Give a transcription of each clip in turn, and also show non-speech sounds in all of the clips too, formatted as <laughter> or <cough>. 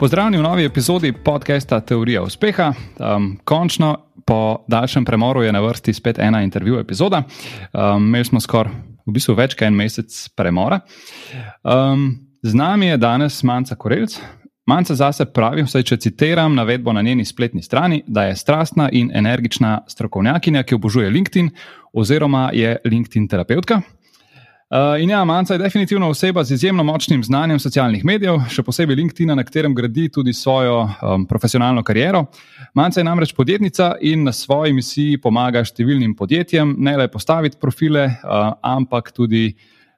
Pozdravljeni v novi epizodi podcasta Teorija uspeha. Um, končno, po daljšem premoru, je na vrsti spet ena intervju epizoda. Um, imeli smo skoraj v bistvu več kot en mesec premora. Um, z nami je danes Manca Korelc. Manca zase pravi, vsaj če citiram navedbo na njeni spletni strani, da je strastna in energična strokovnjakinja, ki obožuje LinkedIn oziroma je LinkedIn terapeutka. Uh, in ja, Manca je definitivno oseba z izjemno močnim znanjem socialnih medijev, še posebej LinkedIn, na katerem gradi tudi svojo um, profesionalno kariero. Manca je namreč podjetnica in na svoji misiji pomaga številnim podjetjem ne le postaviti profile, uh, ampak tudi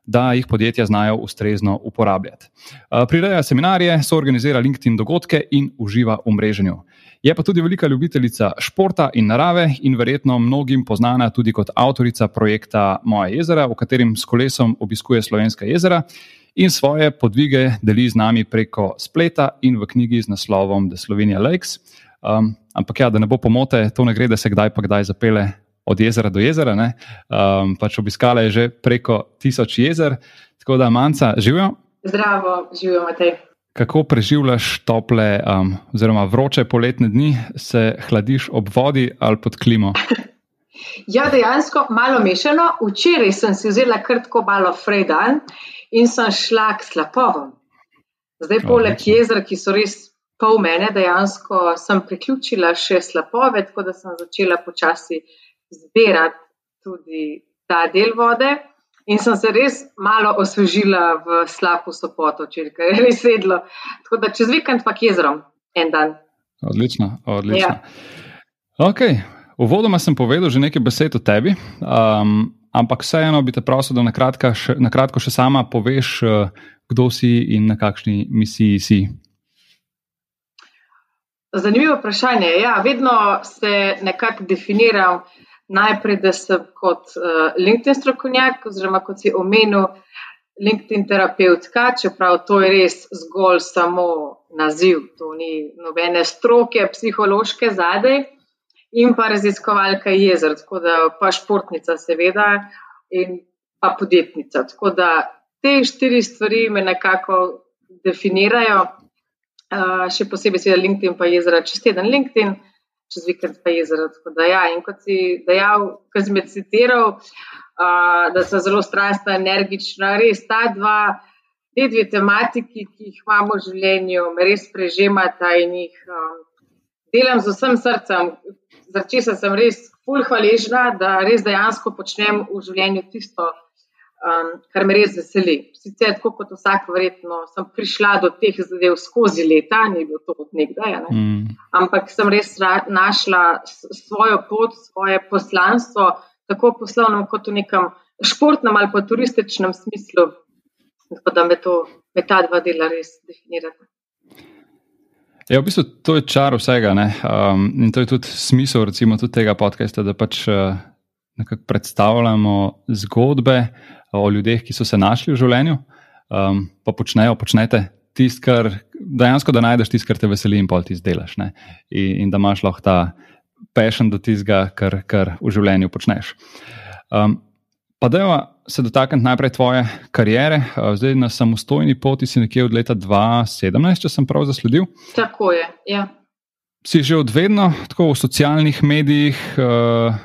da jih podjetja znajo ustrezno uporabljati. Uh, prireja seminarije, so organizira LinkedIn dogodke in uživa v mreženju. Je pa tudi velika ljubiteljica športa in narave in verjetno mnogim poznana tudi kot avtorica projekta Moje jezera, v katerem s kolesom obiskuje slovenska jezera in svoje podvige deli z nami preko spleta in v knjigi z naslovom The Slovenia Lakes. Um, ampak ja, da ne bo pomote, to ne gre, da se kdaj pa kdaj zapele od jezera do jezera. Um, pač obiskala je že preko tisoč jezer, tako da manjca živijo. Zdravo, živijo Matej. Kako preživljaš tople, um, oziroma vroče poletne dni, se hladiš ob vodi ali pod klimo? <laughs> Ja, dejansko malo mešano. Včeraj sem si vzela krtko malo Frejdan in sem šla k slapovom. Zdaj, poleg jezera, ki so res pol mene, dejansko sem priključila še slapove, tako da sem začela počasi zbirati tudi ta del vode. In sem se res malo osvežila v slabu sopoto, če <laughs> je res sedlo. Tako da čez vikend pa jezerom en dan. Odlično, odlično. Ja. Okay. Uvodoma sem povedal že nekaj besed o tebi, um, ampak vseeno bi te prosil, da na, kratka, še, na kratko še sama poveš, uh, kdo si in na kakšni misiji si. Zanimivo vprašanje. Ja, vedno se nekako definiram najprej, da sem kot uh, LinkedIn strokovnjak, oziroma kot si omenil, LinkedIn terapeutka, čeprav to je res zgolj samo naziv, to ni nobene stroke, psihološke zadej, in pa raziskovalka jezer, tako da pa športnica, seveda, in pa podjetnica. Tako da te štiri stvari me nekako definirajo, uh, še posebej, seveda, LinkedIn pa jezera, čez teden LinkedIn čez vikend pa jezero. Da, ja, in kot si dejal, ki si me citiral, uh, da so zelo strastna, energična, res ta dva, te dve tematiki, ki jih imamo v življenju, me res prežemata in jih um, delam z vsem srcem. Začela sem res fulh hvaležna, da res dejansko počnem v življenju tisto, um, kar me res veseli. Sicer, tako kot vsak, verjetno sem prišla do teh zadev skozi leta, ni bilo to od nekdaj, ne? mm. ampak sem res našla svojo pot, svoje poslanstvo, tako poslovno, kot v nekem športnem ali pa turističnem smislu. Tako da me, to, me ta dva dela res definirata. Ja, v bistvu to je čar vsega um, in to je tudi smisel recimo, tudi tega podcasta, da pač uh, predstavljamo zgodbe, o ljudeh, ki so se našli v življenju, um, pa počnejo, počnete tisto, kar dejansko da najdeš tisto, kar te veseli in pol ti izdelaš. In, in da imaš lahko ta pešen do tistega, kar, kar v življenju počneš. Um, pa da se dotaknem najprej tvoje kariere. Uh, zdaj na samostojni poti si nekje od leta 2017, če sem prav zasledil. Tako je. Ja. Si že od vedno tako v socialnih medijih, uh,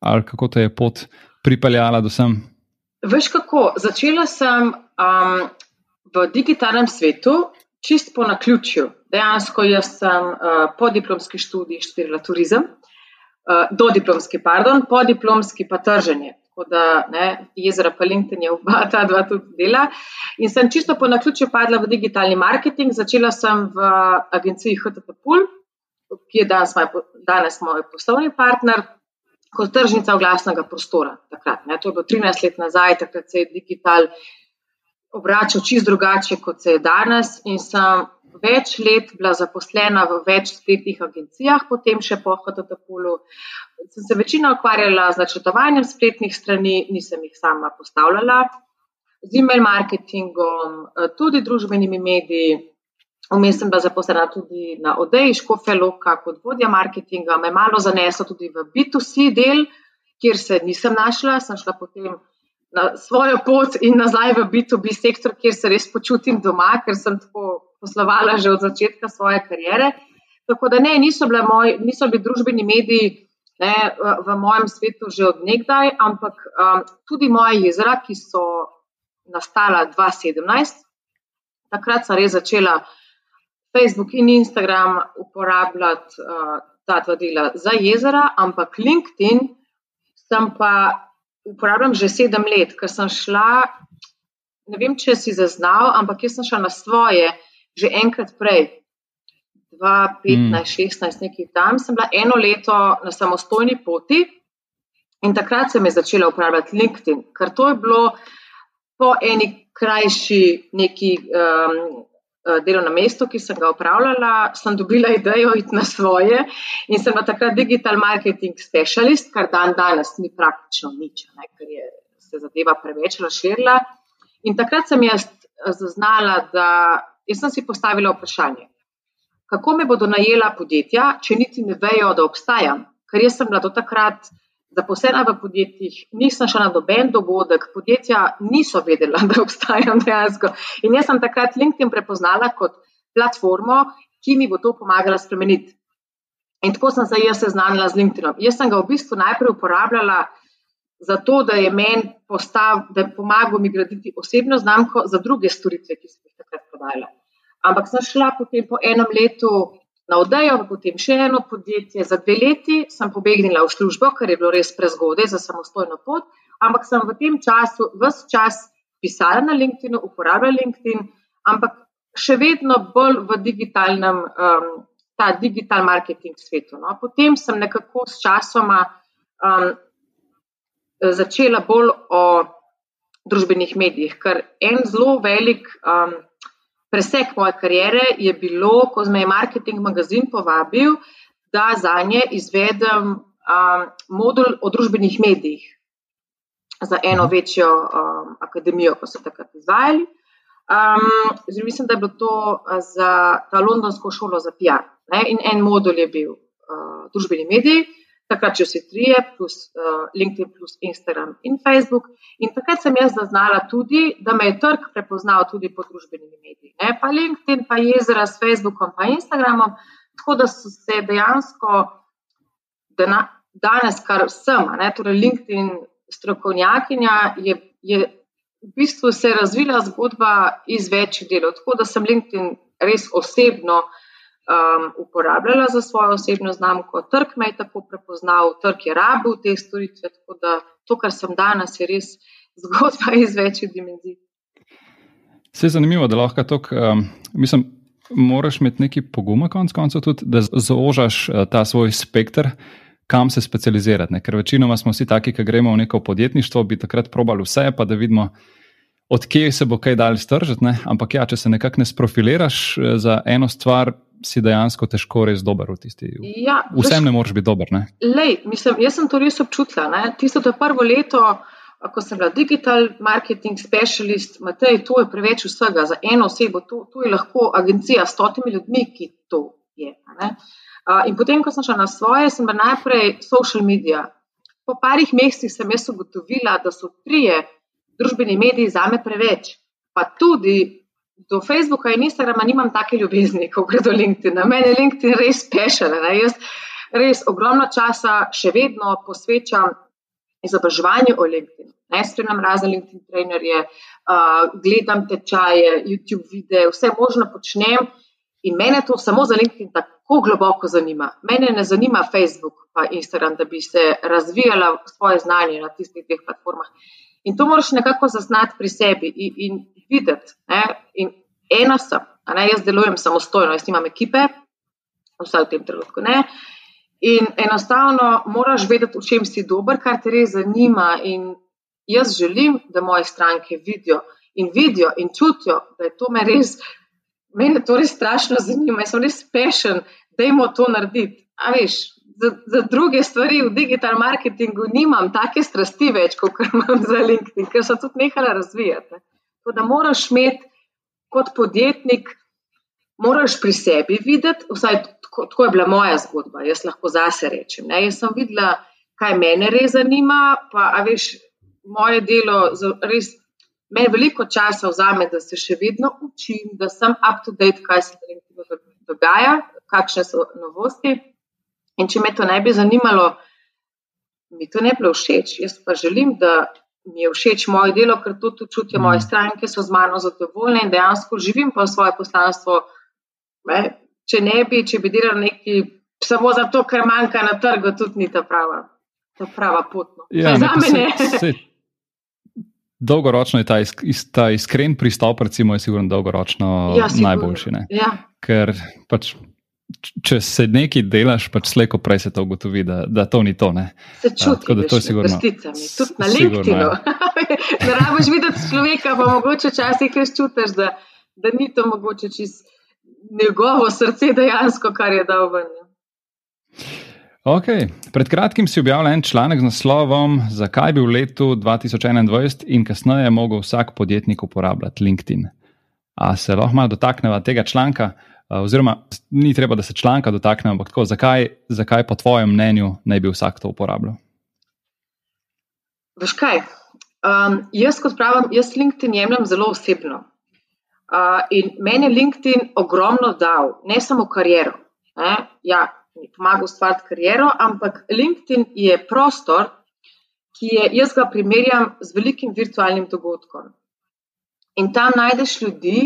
ali kako te je pot pripeljala do sem? Veš kako, začela sem um, v digitalnem svetu, čist po naključju. Dejansko jaz sem uh, po diplomski študiji študirala turizem, uh, do diplomski, pardon, po diplomski pa trženje. Tako da ne, jezera pa LinkedIn je oba ta dva tudi dela. In sem čisto po naključju padla v digitalni marketing. Začela sem v agenciji HTT Pool, ki je danes moj, danes moj poslovni partner kot tržnica oglasnega prostora. Takrat, to je bilo 13 let nazaj, takrat se je digital obračal čist drugače, kot se je danes. In sem več let bila zaposlena v več spletnih agencijah, potem še po HTTP-u. Sem se večino ukvarjala z načrtovanjem spletnih strani, nisem jih sama postavljala, z e-mail marketingom, tudi družbenimi mediji. Vmes sem bila zaposlena tudi na Odeji Škofeloka kot vodja marketinga, me malo zaneslo tudi v B2C del, kjer se nisem našla, sem šla potem na svojo pot in nazaj v B2B sektor, kjer se res počutim doma, ker sem tako poslovala že od začetka svoje kariere. Tako da ne, niso, moj, niso bili družbeni mediji ne, v mojem svetu že odnegdaj, ampak um, tudi moja jezera, ki so nastala 2017, takrat sem res začela Facebook in Instagram uporabljati uh, ta dva dela za jezera, ampak LinkedIn sem pa uporabljam že sedem let, ker sem šla, ne vem, če si zaznal, ampak jaz sem šla na svoje že enkrat prej. 2015, 16, nekaj tam, sem bila eno leto na samostojni poti in takrat sem začela uporabljati LinkedIn, ker to je bilo po eni krajši neki um, delovnem mestu, ki sem ga upravljala, sem dobila idejo iti na svoje in sem takrat digital marketing specialist, kar dan danes ni praktično nič, ne, ker je se zadeva preveč razširila. In takrat sem jaz zaznala, da jaz sem si postavila vprašanje, kako me bodo najela podjetja, če niti ne vejo, da obstajam. Ker jaz sem bila do takrat zaposlena v podjetjih, nisem šla na doben dogodek, podjetja niso vedela, <laughs> da obstajam dejansko. In jaz sem takrat LinkedIn prepoznala kot platformo, ki mi bo to pomagala spremeniti. In tako sem se jaz seznanila z LinkedInom. Jaz sem ga v bistvu najprej uporabljala zato, da je meni postav, da je pomagal mi graditi osebno znamko za druge storitve, ki sem jih takrat prodajala. Ampak sem šla potem po enem letu na Odejo, potem še eno podjetje. Za dve leti sem pobegnila v službo, ker je bilo res prezgodaj za samostojno pot, ampak sem v tem času vse čas pisala na LinkedIn, uporabljala LinkedIn, ampak še vedno bolj v digitalnem, um, ta digital marketing svetu. No. Potem sem nekako s časoma um, začela bolj o družbenih medijih, ker en zelo velik. Um, presek moje kariere je bilo, ko me je marketing magazin povabil, da za nje izvedem um, modul o družbenih medijih za eno mhm. večjo um, akademijo, ko so takrat izvajali. Um, zdaj, mislim, da je bilo to uh, za ta londonsko šolo za PR. Ne? In en modul je bil uh, družbeni mediji, takrat če vsi trije, plus uh, LinkedIn, plus Instagram in Facebook. In takrat sem jaz zaznala tudi, da me je trg prepoznal tudi po družbenimi mediji. Ne? Pa LinkedIn, pa jezera s Facebookom, pa Instagramom, tako da so se dejansko dana, danes, kar sem, ne? torej LinkedIn strokovnjakinja, je, je v bistvu se razvila zgodba iz večjih delov. Tako da sem LinkedIn res osebno um, uporabljala za svojo osebno znamko. Trg me je tako prepoznal, trg je rabil te storitve. Tako da to, kar sem danes, je res <laughs> zgodba iz večjih dimenzij. Vse je zanimivo, da lahko to, um, mislim, moraš imeti neki pogum, konc koncev, tudi, da zožaš uh, ta svoj spekter. Kam se specializirati? Ne? Ker večinoma smo vsi taki, ki gremo v neko podjetništvo, bi takrat probali vse, pa da vidimo, odkje se bo kaj dal stržiti. Ampak ja, če se nekako ne sprofiliraš uh, za eno stvar, si dejansko težko res dober v tisti. Ja, Vsem ne moreš biti dober. Lej, mislim, jaz sem to res občutila. Ne? Tisto to prvo leto, ko sem bila digital marketing specialist, Matej, to je preveč vsega za eno osebo. To, to je lahko agencija s stotimi ljudmi, ki to je. Uh, in potem, ko sem šla na svoje, sem bila najprej social media. Po parih mesecih sem jaz ugotovila, da so trije družbeni mediji za me preveč. Pa tudi do Facebooka in Instagrama nimam take ljubezni, <laughs> kot gre do LinkedIn. Mene je LinkedIn res pešal. Jaz res ogromno časa še vedno posvečam izobraževanju o LinkedIn. Ne spremljam razne LinkedIn trenerje, uh, gledam tečaje, YouTube videe, vse možno počnem. In mene to samo za LinkedIn tako globoko zanima. Mene ne zanima Facebook in Instagram, da bi se razvijala svoje znanje na tistih dveh platformah. In to moraš nekako zaznati pri sebi in, in videti. Ne? In ena sem, ne? jaz delujem samostojno, jaz nimam ekipe, vsaj v tem trenutku ne. In enostavno moraš vedeti, v čem si dober, kar te res zanima. In jaz želim, da moje stranke vidijo in vidijo in čutijo, da je to me res mene to res strašno zanima, jaz sem res pešen, da imamo to narediti. A veš, za, za druge stvari v digitalnem marketingu nimam take strasti več, kot imam za LinkedIn, ker sem tudi nehala razvijati. To, da moraš imeti kot podjetnik, moraš pri sebi videti, vsaj tako, tako je bila moja zgodba, jaz lahko zase rečem. Ne? Jaz sem videla, kaj mene res zanima, pa veš, moje delo res. Meni veliko časa vzame, da se še vedno učim, da sem up to date, kaj se dogaja, kakšne so novosti. In če me to ne bi zanimalo, mi to ne bi bilo všeč. Jaz pa želim, da mi je všeč moje delo, ker to tudi čutijo moje stranke, so z mano zadovoljne in dejansko živim pa svoje poslanstvo. Ne? Če ne bi, če bi delal neki samo zato, ker manjka na trgu, tudi ni ta prava, ta prava pot. No. Ja, za mene. Dolgoročno je ta, is, ta iskren pristop, recimo, je sigurno dolgoročno ja, najboljši. Ja. Ker pač če se nekaj delaš, pač slejko prej se to ugotovi, da, da to ni to. Ne? Se čuti, da to je sigurno. Tudi na LinkedInu. <laughs> Ne rabiš videti človeka, pa mogoče včasih res čutiš, da, da ni to mogoče čez njegovo srce dejansko, kar je dal ven. Okay. Pred kratkim si objavil en članek z naslovom, zakaj bi v letu 2021 in kasneje mogel vsak podjetnik uporabljati LinkedIn. A se lahko malo dotaknemo tega članka? Eh, oziroma, ni treba, da se članka dotakne, ampak tako, zakaj, zakaj po tvojem mnenju ne bi vsak to uporabljal? Veš kaj? Um, jaz, kot pravim, jaz LinkedIn jemljem zelo osebno. Uh, in meni je LinkedIn ogromno dal, ne samo kariero. Ne? Ja, mi pomaga ustvariti kariero, ampak LinkedIn je prostor, ki je, jaz ga primerjam z velikim virtualnim dogodkom. In tam najdeš ljudi,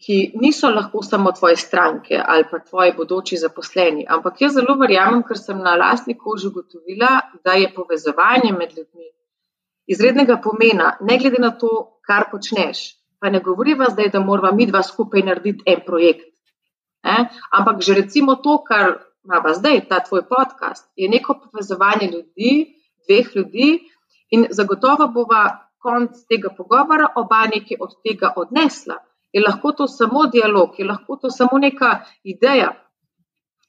ki niso lahko samo tvoje stranke ali pa tvoji bodoči zaposleni. Ampak jaz zelo verjamem, ker sem na lastni koži ugotovila, da je povezovanje med ljudmi izrednega pomena, ne glede na to, kar počneš. Pa ne govoriva zdaj, da moramo mi dva skupaj narediti en projekt. Ne? Ampak že recimo to, kar imamo zdaj, ta tvoj podcast, je neko povezovanje ljudi, dveh ljudi in zagotovo bova konc tega pogovora oba nekaj od tega odnesla je lahko to samo dialog, je lahko to samo neka ideja.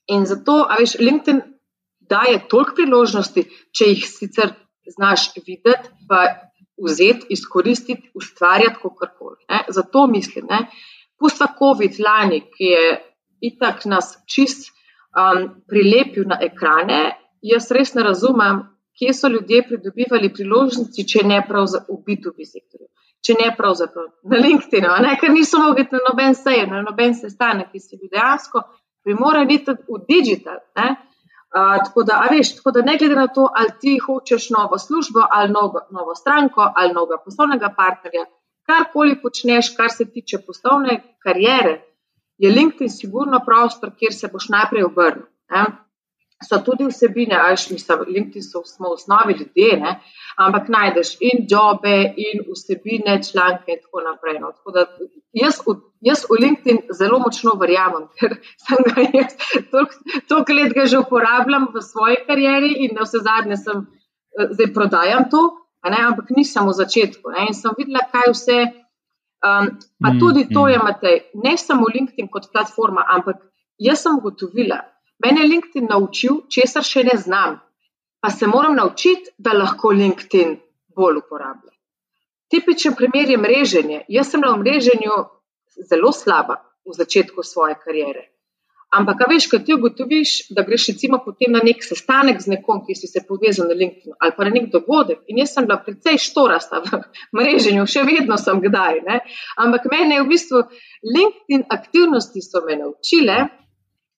In zato, a veš, LinkedIn daje toliko priložnosti, če jih sicer znaš videti, pa vzeti, izkoristiti, ustvarjati, kako koli. Zato mislim, da pustva COVID lani, ki je itak nas čist um, prilepil na ekrane, jaz res ne razumem, kje so ljudje pridobivali priložnosti, če ne prav za ubitu v sektorju če ne pravzaprav na LinkedIn, ker niso mogli na noben sej, na noben sestanek, ki si bil dejansko primoran iti v digital. Ne? Uh, tako, da, veš, tako da, ne glede na to, ali ti hočeš novo službo, ali novo, novo stranko, ali novega poslovnega partnerja, karkoli počneš, kar se tiče poslovne kariere, je LinkedIn sigurno prostor, kjer se boš najprej obrnil so tudi vsebine, ajš mi so, LinkedIn so, smo v osnovi ljudje, ne? ampak najdeš in jobe, in vsebine, članke in tako naprej. No. Tako da, jaz, jaz v LinkedIn zelo močno verjamem, <laughs> ker sem ga jaz toliko let ga že uporabljam v svoji karieri in na vse zadnje sem, eh, zdaj prodajam to, ampak nisem v začetku. Ne? In sem videla, kaj vse. Um, pa mm, tudi to je, mm. Matej, ne samo LinkedIn kot platforma, ampak jaz sem ugotovila, Mene je LinkedIn naučil, česar še ne znam, pa se moram naučiti, da lahko LinkedIn bolj uporabljam. Tipičen primer je mreženje. Jaz sem na mreženju zelo slaba v začetku svoje kariere. Ampak, veš, kad ti ugotoviš, da greš recimo potem na nek sestanek z nekom, ki si se povezal na LinkedIn ali pa na nek dogodek, in jaz sem bila precej štorasta v <laughs> mreženju, še vedno sem kdaj. Ne? Ampak mene je v bistvu LinkedIn aktivnosti so me naučile,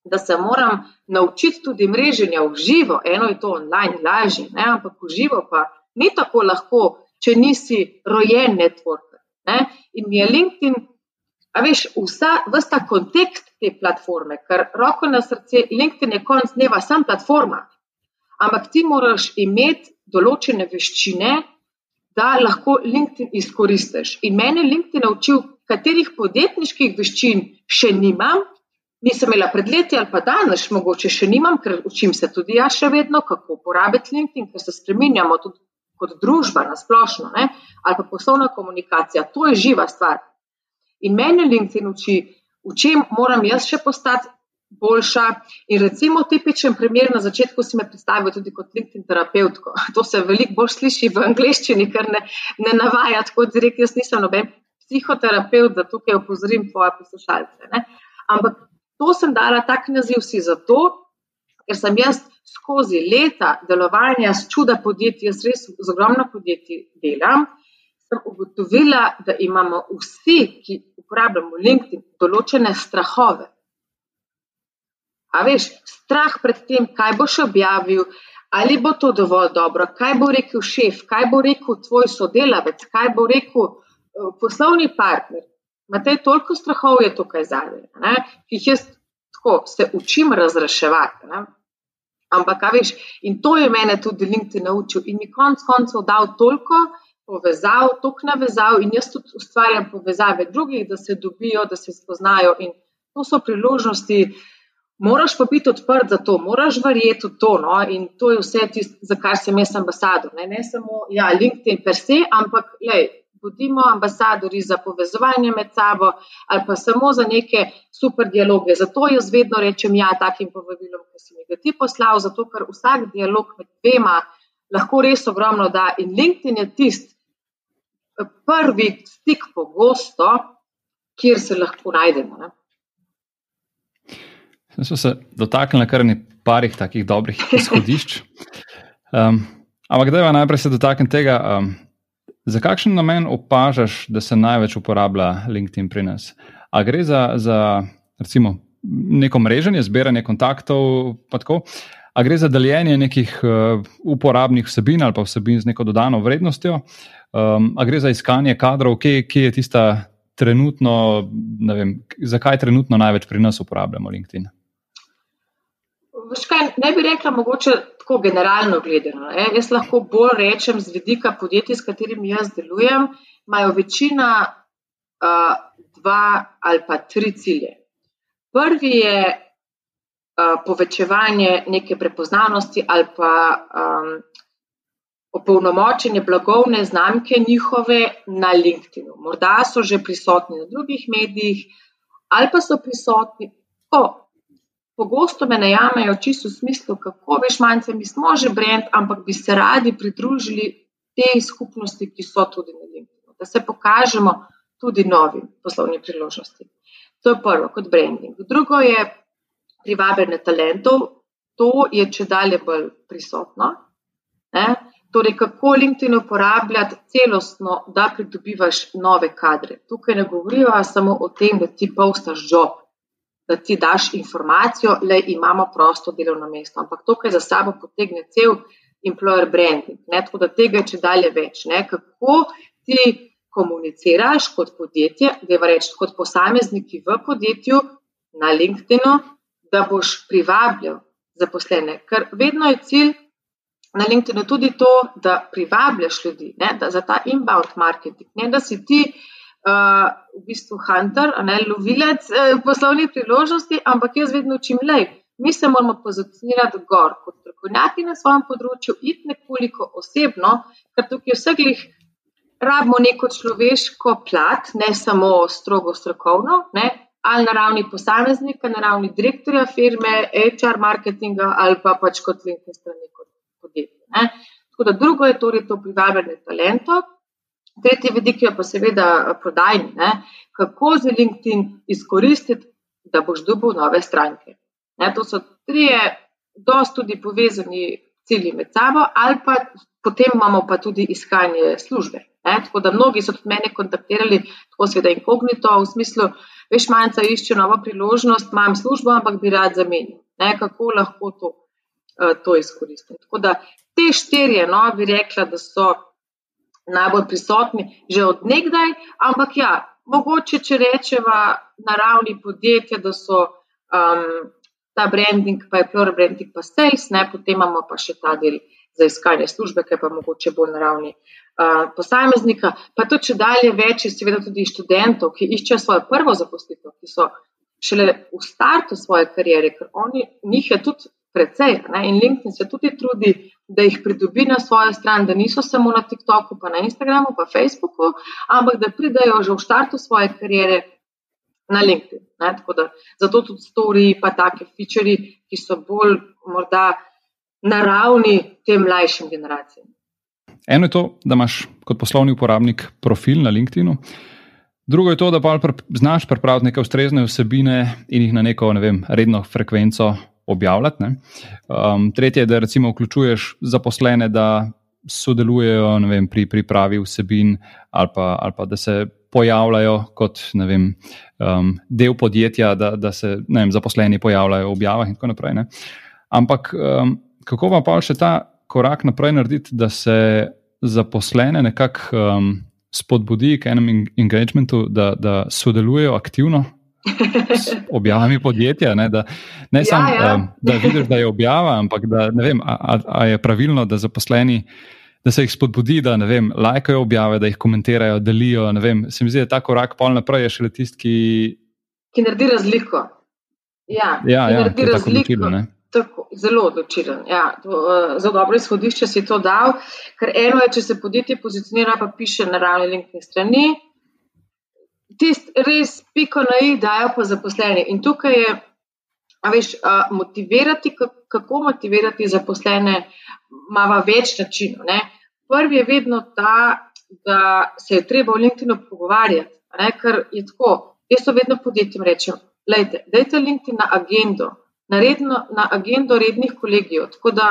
da se moram naučiti tudi mreženja v živo. Eno je to online, lažje, ne? ampak v živo pa ni tako lahko, če nisi rojen networker. Ne? In mi je LinkedIn, a veš, vsa, vsta kontekst te platforme, ker roko na srce, LinkedIn je konc dneva sam platforma, ampak ti moraš imeti določene veščine, da lahko LinkedIn izkoristiš. In mene LinkedIn naučil, katerih podjetniških veščin še nimam, nisem imela pred leti ali pa danes, mogoče še nimam, ker učim se tudi jaz še vedno, kako uporabiti LinkedIn, ker se spremenjamo tudi kot družba na splošno, ali pa poslovna komunikacija. To je živa stvar. In meni LinkedIn uči v čem moram jaz še postati boljša. In recimo tipičen primer na začetku si me predstavil tudi kot LinkedIn terapeutko. To se veliko bolj sliši v angleščini, ker ne, ne navaja tako direkt, jaz nisem noben psihoterapeut, da tukaj opozorim tvoje poslušalce. Ne? Ampak to sem dala tak naziv si zato, ker sem jaz skozi leta delovanja s čuda podjetij, jaz res z ogromno podjetij delam, sem ugotovila, da imamo vsi, ki uporabljamo LinkedIn, določene strahove. A veš, strah pred tem, kaj boš objavil, ali bo to dovolj dobro, kaj bo rekel šef, kaj bo rekel tvoj sodelavec, kaj bo rekel uh, poslovni partner. Imate toliko strahov, je tukaj zadnje, ki jih jaz tako se učim razreševati. Ne? Ampak, veš, in to je mene tudi LinkedIn naučil in mi konc koncev dal toliko povezav, toliko navezav in jaz tudi ustvarjam povezave drugih, da se dobijo, da se spoznajo in to so priložnosti, Moraš pa biti odprt za to, moraš verjeti v to. No? In to je vse, tist, za kar sem jaz ambasador. Ne, ne samo ja, LinkedIn per se, ampak lej, bodimo ambasadori za povezovanje med sabo ali pa samo za neke super dialoge. Zato jaz vedno rečem ja takim povabilom, ki si mi ga ti poslal, zato ker vsak dialog med dvema lahko res ogromno da. In LinkedIn je tisti prvi stik pogosto, kjer se lahko najdemo. Ne? Smo se dotaknili kar nekaj takih dobrih <laughs> izhodišč. Um, ampak, da je najprej se dotakniti tega, um, za kakšen namen opažaš, da se največ uporablja LinkedIn pri nas? A gre za, za recimo, neko mreženje, zbiranje kontaktov, pa tako? A gre za deljenje nekih uh, uporabnih vsebin ali pa vsebin z neko dodano vrednostjo? Um, a gre za iskanje kadrov, kje, kje je tista trenutno, ne vem, zakaj trenutno največ pri nas uporabljamo LinkedIn? Kaj, ne bi rekla, mogoče tako generalno gledano. Ne? Jaz lahko bolj rečem z vidika podjetij, s katerimi jaz delujem, imajo večina uh, dva ali pa tri cilje. Prvi je uh, povečevanje neke prepoznavnosti ali pa um, opolnomočenje blagovne znamke njihove na LinkedIn-u. Morda so že prisotni na drugih medijih ali pa so prisotni. Oh, Pogosto me najamejo čisto v smislu, kako veš, manjce, mi smo že brend, ampak bi se radi pridružili tej skupnosti, ki so tudi na LinkedIn, da se pokažemo tudi novim poslovnim priložnostim. To je prvo, kot branding. Drugo je privabljanje talentov, to je če dalje bolj prisotno. Ne? Torej, kako LinkedIn uporabljati celostno, da pridobivaš nove kadre. Tukaj ne govorijo samo o tem, da ti postaš job, da ti daš informacijo, da imamo prosto delovno mesto. Ampak to, kar za sabo potegne cel employer branding, ne, tako da tega je če dalje več. Ne, kako ti komuniciraš kot podjetje, da je reč kot posamezniki v podjetju na LinkedIn, da boš privabljal zaposlene. Ker vedno je cilj na LinkedIn tudi to, da privabljaš ljudi, ne, da za ta inbound marketing, ne da si ti uh, v bistvu hunter, ne lovilec uh, poslovnih priložnosti, ampak jaz vedno učim le. Mi se moramo pozicionirati gor kot strokovnjaki na svojem področju, iti nekoliko osebno, ker tukaj vseh rabimo neko človeško plat, ne samo strogo strokovno, ne, ali na ravni posameznika, na ravni direktorja firme, HR marketinga ali pa pač kot LinkedIn strani kot podjetje. Tako da drugo je torej to privabljanje talentov. Tretji vidik je pa seveda eh, prodajni. Ne? Kako z LinkedIn izkoristiti, da boš dobil nove stranke. Ne? To so trije, dosti tudi povezani cilji med sabo, ali pa potem imamo pa tudi iskanje službe. Ne? Tako da mnogi so tudi mene kontaktirali, tako seveda inkognito, v smislu, veš, manjca išče novo priložnost, imam službo, ampak bi rad zamenil. Ne? Kako lahko to, uh, to izkoristim. Tako da te štirje, no, bi rekla, da so najbolj prisotni že od nekdaj, ampak ja, mogoče, če rečemo na ravni podjetja, da so um, ta branding, pa je plur branding, pa sales, ne, potem imamo pa še ta del za iskanje službe, ki je pa mogoče bolj na ravni uh, posameznika. Pa to, če dalje več, je seveda tudi študentov, ki iščejo svojo prvo zaposlitev, ki so šele v startu svoje kariere, ker oni, njih je tudi precej. Ne? In LinkedIn se tudi trudi, da jih pridobi na svojo stran, da niso samo na TikToku, pa na Instagramu, pa Facebooku, ampak da pridajo že v startu svoje kariere na LinkedIn. Da, zato tudi storiji, pa take feature, ki so bolj morda naravni tem mlajšim generacijam. Eno je to, da imaš kot poslovni uporabnik profil na LinkedInu. Drugo je to, da pa znaš pripraviti neke ustrezne vsebine in jih na neko ne vem, redno frekvenco objavljati. Um, tretje je, da recimo vključuješ zaposlene, da sodelujejo vem, pri pripravi vsebin ali pa, ali pa da se pojavljajo kot vem, um, del podjetja, da, da se vem, zaposleni pojavljajo v objavah in tako naprej. Ne? Ampak um, kako vam pa še ta korak naprej narediti, da se zaposlene nekako um, spodbudi k enem engagementu, da, da sodelujejo aktivno objavami podjetja. Ne, da, ne ja, samo, ja. um, da vidiš, da je objava, ampak da ne vem, ali je pravilno, da zaposleni. Da se jih spodbudi, da vem, lajkajo objave, da jih komentirajo, delijo. Vem, se mi zdi, da ta korak pol naprej je šele tisti, ki. Ki naredi razliko. Ja, ja, ja naredi razliko. Tako Tako, zelo odločilen. Ja, to, uh, za dobro izhodišče si to dal, ker eno je, če se podjetje pozicionira, pa piše na ravni LinkedIn strani. Tisti res piko na i dajo pa zaposleni. In tukaj je, veš, motivirati, kako motivirati zaposlene, ima več načinov. Prvi je vedno ta, da se je treba v LinkedIn pogovarjati. Ne? Ker je tako, jaz to vedno podjetjem rečem, dajte LinkedIn na agendo naredno na agendo rednih kolegijev, tako da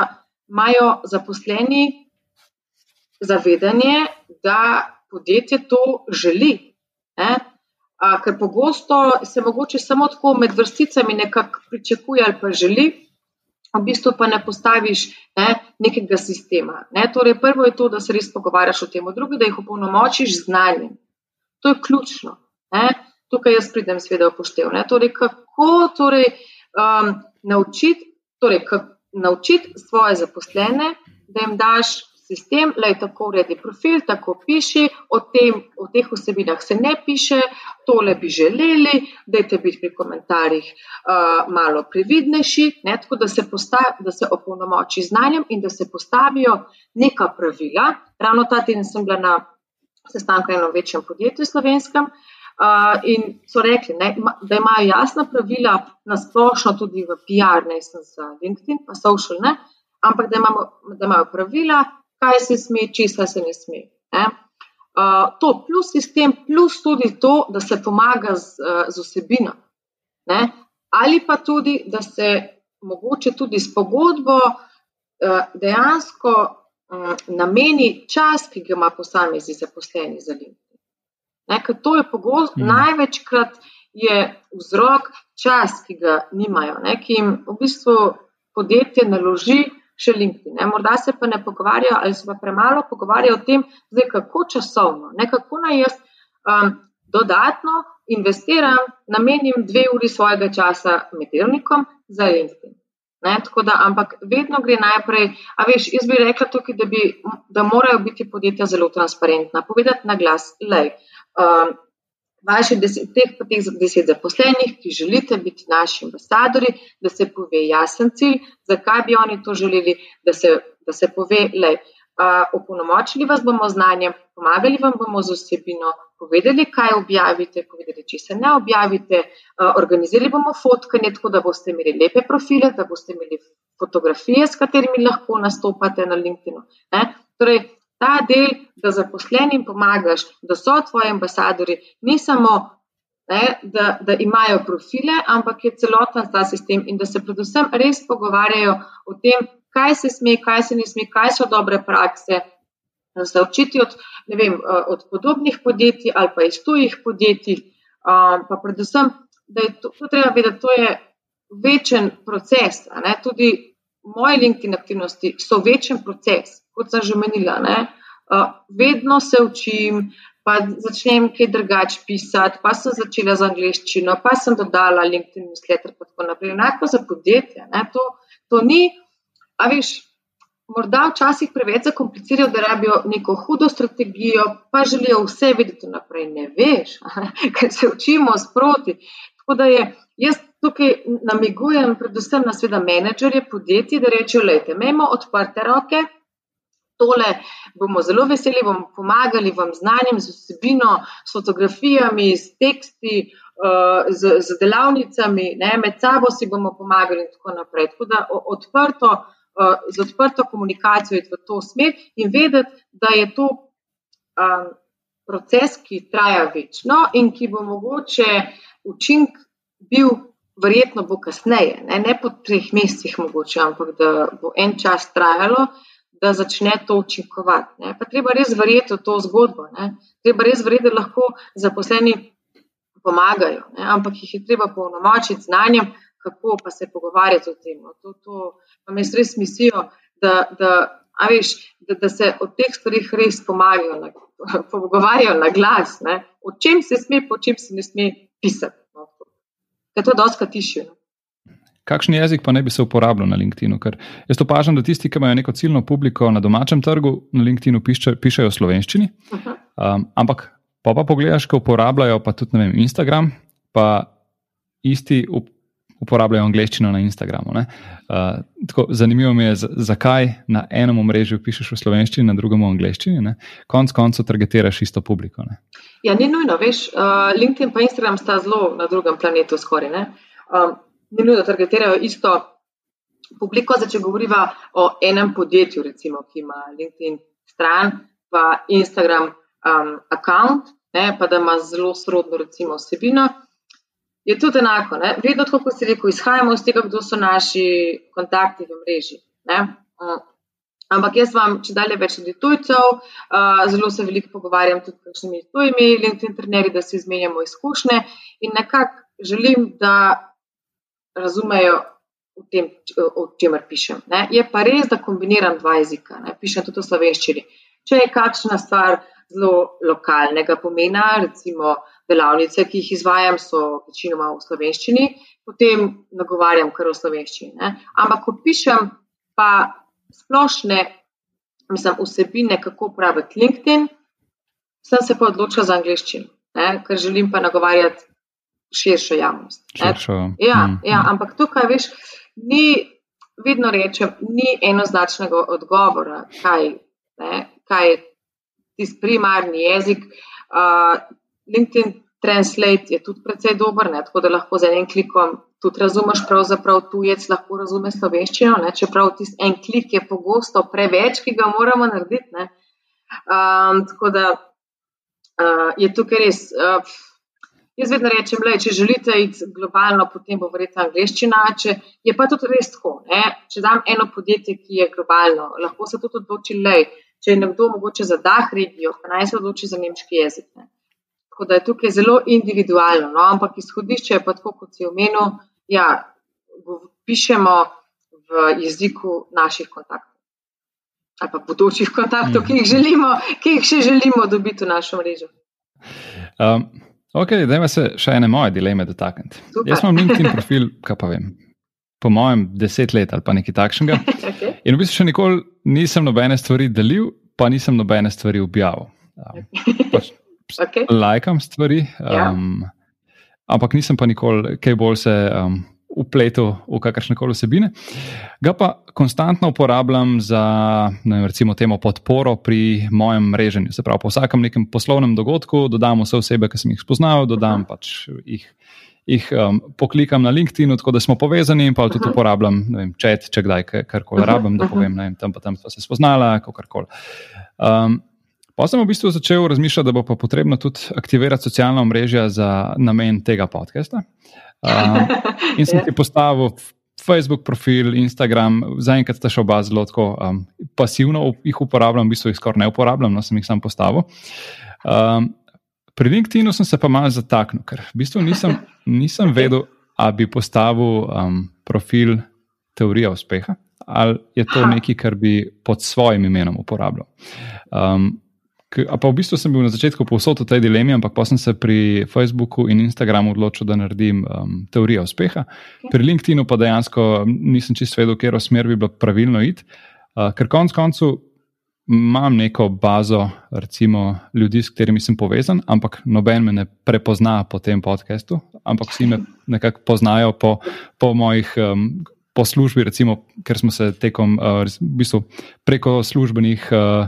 imajo zaposleni zavedanje, da podjetje to želi. Ne? A, ker pogosto se mogoče samo tako med vrsticami nekako pričakuje ali pa želi, v bistvu pa ne postaviš ne, nekega sistema. Ne? Torej, prvo je to, da se res pogovarjaš o tem, drugo, da jih opolnomočiš znanjem. To je ključno. Ne? Tukaj jaz pridem, seveda, upoštev. Torej, kako torej, um, naučiti, torej, naučiti svoje zaposlene, da jim daš sistem, da je tako uredi profil, tako piši, o, tem, o teh vsebinah se ne piše, tole bi želeli, da je te biti pri komentarjih uh, malo previdnejši, ne, tako da se, postav, da se opolnomoči znanjem in da se postavijo neka pravila. Ravno ta teden sem bila na sestanku eno večjem podjetju slovenskem. Uh, in so rekli, ne, da imajo jasna pravila, na splošno tudi v PR, ne samo za LinkedIn, pa social, ne, ampak da, imamo, da imajo pravila, kaj se sme, česa se ne sme. Ne. Uh, to plus sistem, plus tudi to, da se pomaga z, z vsebino. Ne. Ali pa tudi, da se mogoče tudi s pogodbo uh, dejansko um, nameni čas, ki ga ima posamezni zaposleni za LinkedIn. Ne, to je pogosto, mm. največkrat je vzrok čas, ki ga nimajo, ne, ki jim v bistvu podjetje naloži še LinkedIn. Ne. Morda se pa ne pogovarjajo ali se pa premalo pogovarjajo o tem, zdaj, kako časovno, ne, kako naj jaz um, dodatno investiram, namenim dve uri svojega časa med delnikom za LinkedIn. Ne, da, ampak vedno gre najprej, a veš, jaz bi rekla tukaj, da, bi, da morajo biti podjetja zelo transparentna, povedati na glas, lej, um, vaših deset, teh, teh deset zaposlenih, ki želite biti naši ambasadori, da se pove jasen cilj, zakaj bi oni to želeli, da se, da se pove, lej, opolnomočili vas bomo znanjem, pomagali vam bomo z osebino, povedali, kaj objavite, povedali, če se ne objavite, organizirali bomo fotkanje, tako da boste imeli lepe profile, da boste imeli fotografije, s katerimi lahko nastopate na LinkedIn. Torej, ta del, da zaposlenim pomagaš, da so tvoji ambasadori, ni samo, ne, da, da imajo profile, ampak je celoten ta sistem in da se predvsem res pogovarjajo o tem, kaj se sme, kaj se ne sme, kaj so dobre prakse. Da se učiti od, vem, eh, od podobnih podjetij ali pa iz tujih podjetij, pa predvsem, da je to, to treba vedeti, da je večen proces. Tudi moje LinkedIn aktivnosti so večen proces, kot sem že menila. Vedno se učim, pa začnem kaj drugače pisati, pa sem začela z angliščino, pa sem dodala LinkedIn newsletter in tako naprej. Enako za podjetje. To, to ni. A veš, morda včasih preveč zakomplicirajo, da rabijo neko hudo strategijo, pa želijo vse videti naprej. Ne veš, <laughs> ker se učimo sproti. Tako da je, jaz tukaj namigujem, predvsem na sveda menedžerje podjetij, da rečejo: Lejte, imamo odprte roke. Tole bomo zelo veseli, bomo pomagali vam z znanjem, z vsebino, s fotografijami, s teksti, uh, z, z delavnicami, ne, med sabo si bomo pomagali in tako naprej. Tako da odprto, uh, z odprto komunikacijo je v to smer in vedeti, da je to um, proces, ki traja večno in ki bo mogoče učink bil. Verjetno bo kasneje, ne, ne po treh mesecih, mogoče, ampak da bo en čas trajalo, da začne to učinkovati. Ne. Pa treba res verjeti v to zgodbo. Ne. Treba res verjeti, da lahko zaposleni pomagajo, ne. ampak jih je treba polnomočiti znanjem, kako pa se pogovarjati o tem. No. To, to pa me res misijo, da, da, veš, da, da se o teh stvarih res pomagajo, na, <laughs> pogovarjajo na glas, ne. o čem se sme, po čem se ne sme pisati. No. Ker to dosta tišijo. No kakšen jezik pa ne bi se uporabljal na LinkedIn-u. Ker jaz opažam, da tisti, ki imajo neko ciljno publiko na domačem trgu, na LinkedIn-u piše, pišejo v slovenščini. Um, ampak pa pa pogledaš, ko uporabljajo pa tudi vem, Instagram, pa isti up, uporabljajo angliščino na Instagramu. Uh, tako, zanimivo mi je, zakaj na enem omrežju pišeš v slovenščini, na drugem v angliščini. Konec koncev targetiraš isto publiko. Ne? Ja, ni nujno, veš, uh, LinkedIn in Instagram sta zelo na drugem planetu skoraj ni nujno, targetirajo isto publiko. Zdaj, če govorimo o enem podjetju, recimo, ki ima LinkedIn stran, pa Instagram um, account, ne, pa da ima zelo srodno recimo, vsebino. Je tudi enako, ne? vedno tako, kot se reče, izhajamo iz tega, kdo so naši kontakti v mreži. Um, ampak jaz vam, če dalje več ljudi tujcev, uh, zelo se veliko pogovarjam tudi s kakšnimi tujimi LinkedIn trenerji, da si izmenjamo izkušnje in nekako želim, da razumejo v tem, o čemer pišem. Ne. Je pa res, da kombiniram dva jezika, ne. pišem tudi v slovenščini. Če je kakšna stvar zelo lokalnega pomena, recimo delavnice, ki jih izvajam, so večinoma v slovenščini, potem nagovarjam kar v slovenščini. Ne. Ampak, ko pišem pa splošne mislim, vsebine, kako uporabljati LinkedIn, sem se pa odločila za angliščino, ker želim pa nagovarjati širšo javnost. Širšo. Ja, mm. ja, ampak tukaj, veš, ni, vedno rečem, ni enoznačnega odgovora, kaj, ne, kaj je tisti primarni jezik. Uh, LinkedIn Translate je tudi precej dober, ne, tako da lahko z enim klikom tudi razumeš, pravzaprav tujec lahko razume slovenščino, ne, čeprav tisti en klik je pogosto preveč, ki ga moramo narediti. Um, tako da uh, je tukaj res. Uh, Jaz vedno rečem, da če želite iti globalno, potem bo verjetno angliščina. Če je pa tudi res tako. Ne? Če dam eno podjetje, ki je globalno, lahko se tudi odloči, da če je nekdo mogoče za dah regijo, pa naj se odloči za nemški jezik. Ne? Tako da je tukaj zelo individualno. No? Ampak izhodišče je pa tako, kot si omenil, ja, pišemo v jeziku naših kontaktov. Ali pa bodočih kontaktov, ki jih, želimo, ki jih še želimo dobiti v našo mrežo. Um. Ok, da ima se še ene moje dileme dotakniti. Jaz imam LinkedIn profil, kaj pa vem, po mojem, deset let ali pa nekaj takšnega. <laughs> okay. In v bistvu še nikoli nisem nobene stvari delil, pa nisem nobene stvari objavil. Um, pač, <laughs> okay. Lajkam stvari, um, ja. ampak nisem pa nikoli kaj bolj se. Um, upletel v kakršne koli vsebine. Ga pa konstantno uporabljam za vem, recimo temo podporo pri mojem mreženju. Se pravi, po vsakem nekem poslovnem dogodku dodam vse osebe, ki sem jih spoznal, dodam pač jih. Jih um, poklikam na LinkedIn, tako da smo povezani, in pa tudi uporabljam vem, chat, če kdaj karkoli rabim, da povem, da tam pa tam smo se spoznala, kako koli. Um, pa sem v bistvu začel razmišljati, da bo pa potrebno tudi aktivirati socialna mreža za namen tega podcasta. <laughs> Um, in sem ti postavil Facebook profil, Instagram, zaenkrat sta še oba zelo tako, um, pasivno jih uporabljam, v bistvu jih skoraj ne uporabljam, no sem jih sam postavil. Um, pri LinkedIn-u sem se pa malo zataknil, ker v bistvu nisem, <laughs> nisem vedel, ali bi postavil um, profil teorije uspeha ali je to nekaj, kar bi pod svojim imenom uporabljal. Um, Pa v bistvu sem bil na začetku povsod v tej dilemi, ampak pa sem se pri Facebooku in Instagramu odločil, da naredim um, teorijo uspeha. Pri LinkedIn-u pa dejansko nisem čisto vedel, kje smer bi bilo pravilno iti, uh, ker konec koncev imam neko bazo, recimo ljudi, s katerimi sem povezan, ampak noben me ne prepozna po tem podkastu, ampak vsi me nekako poznajo po, po mojih um, po službi, recimo, ker smo se tekom, uh, v bistvu preko službenih uh,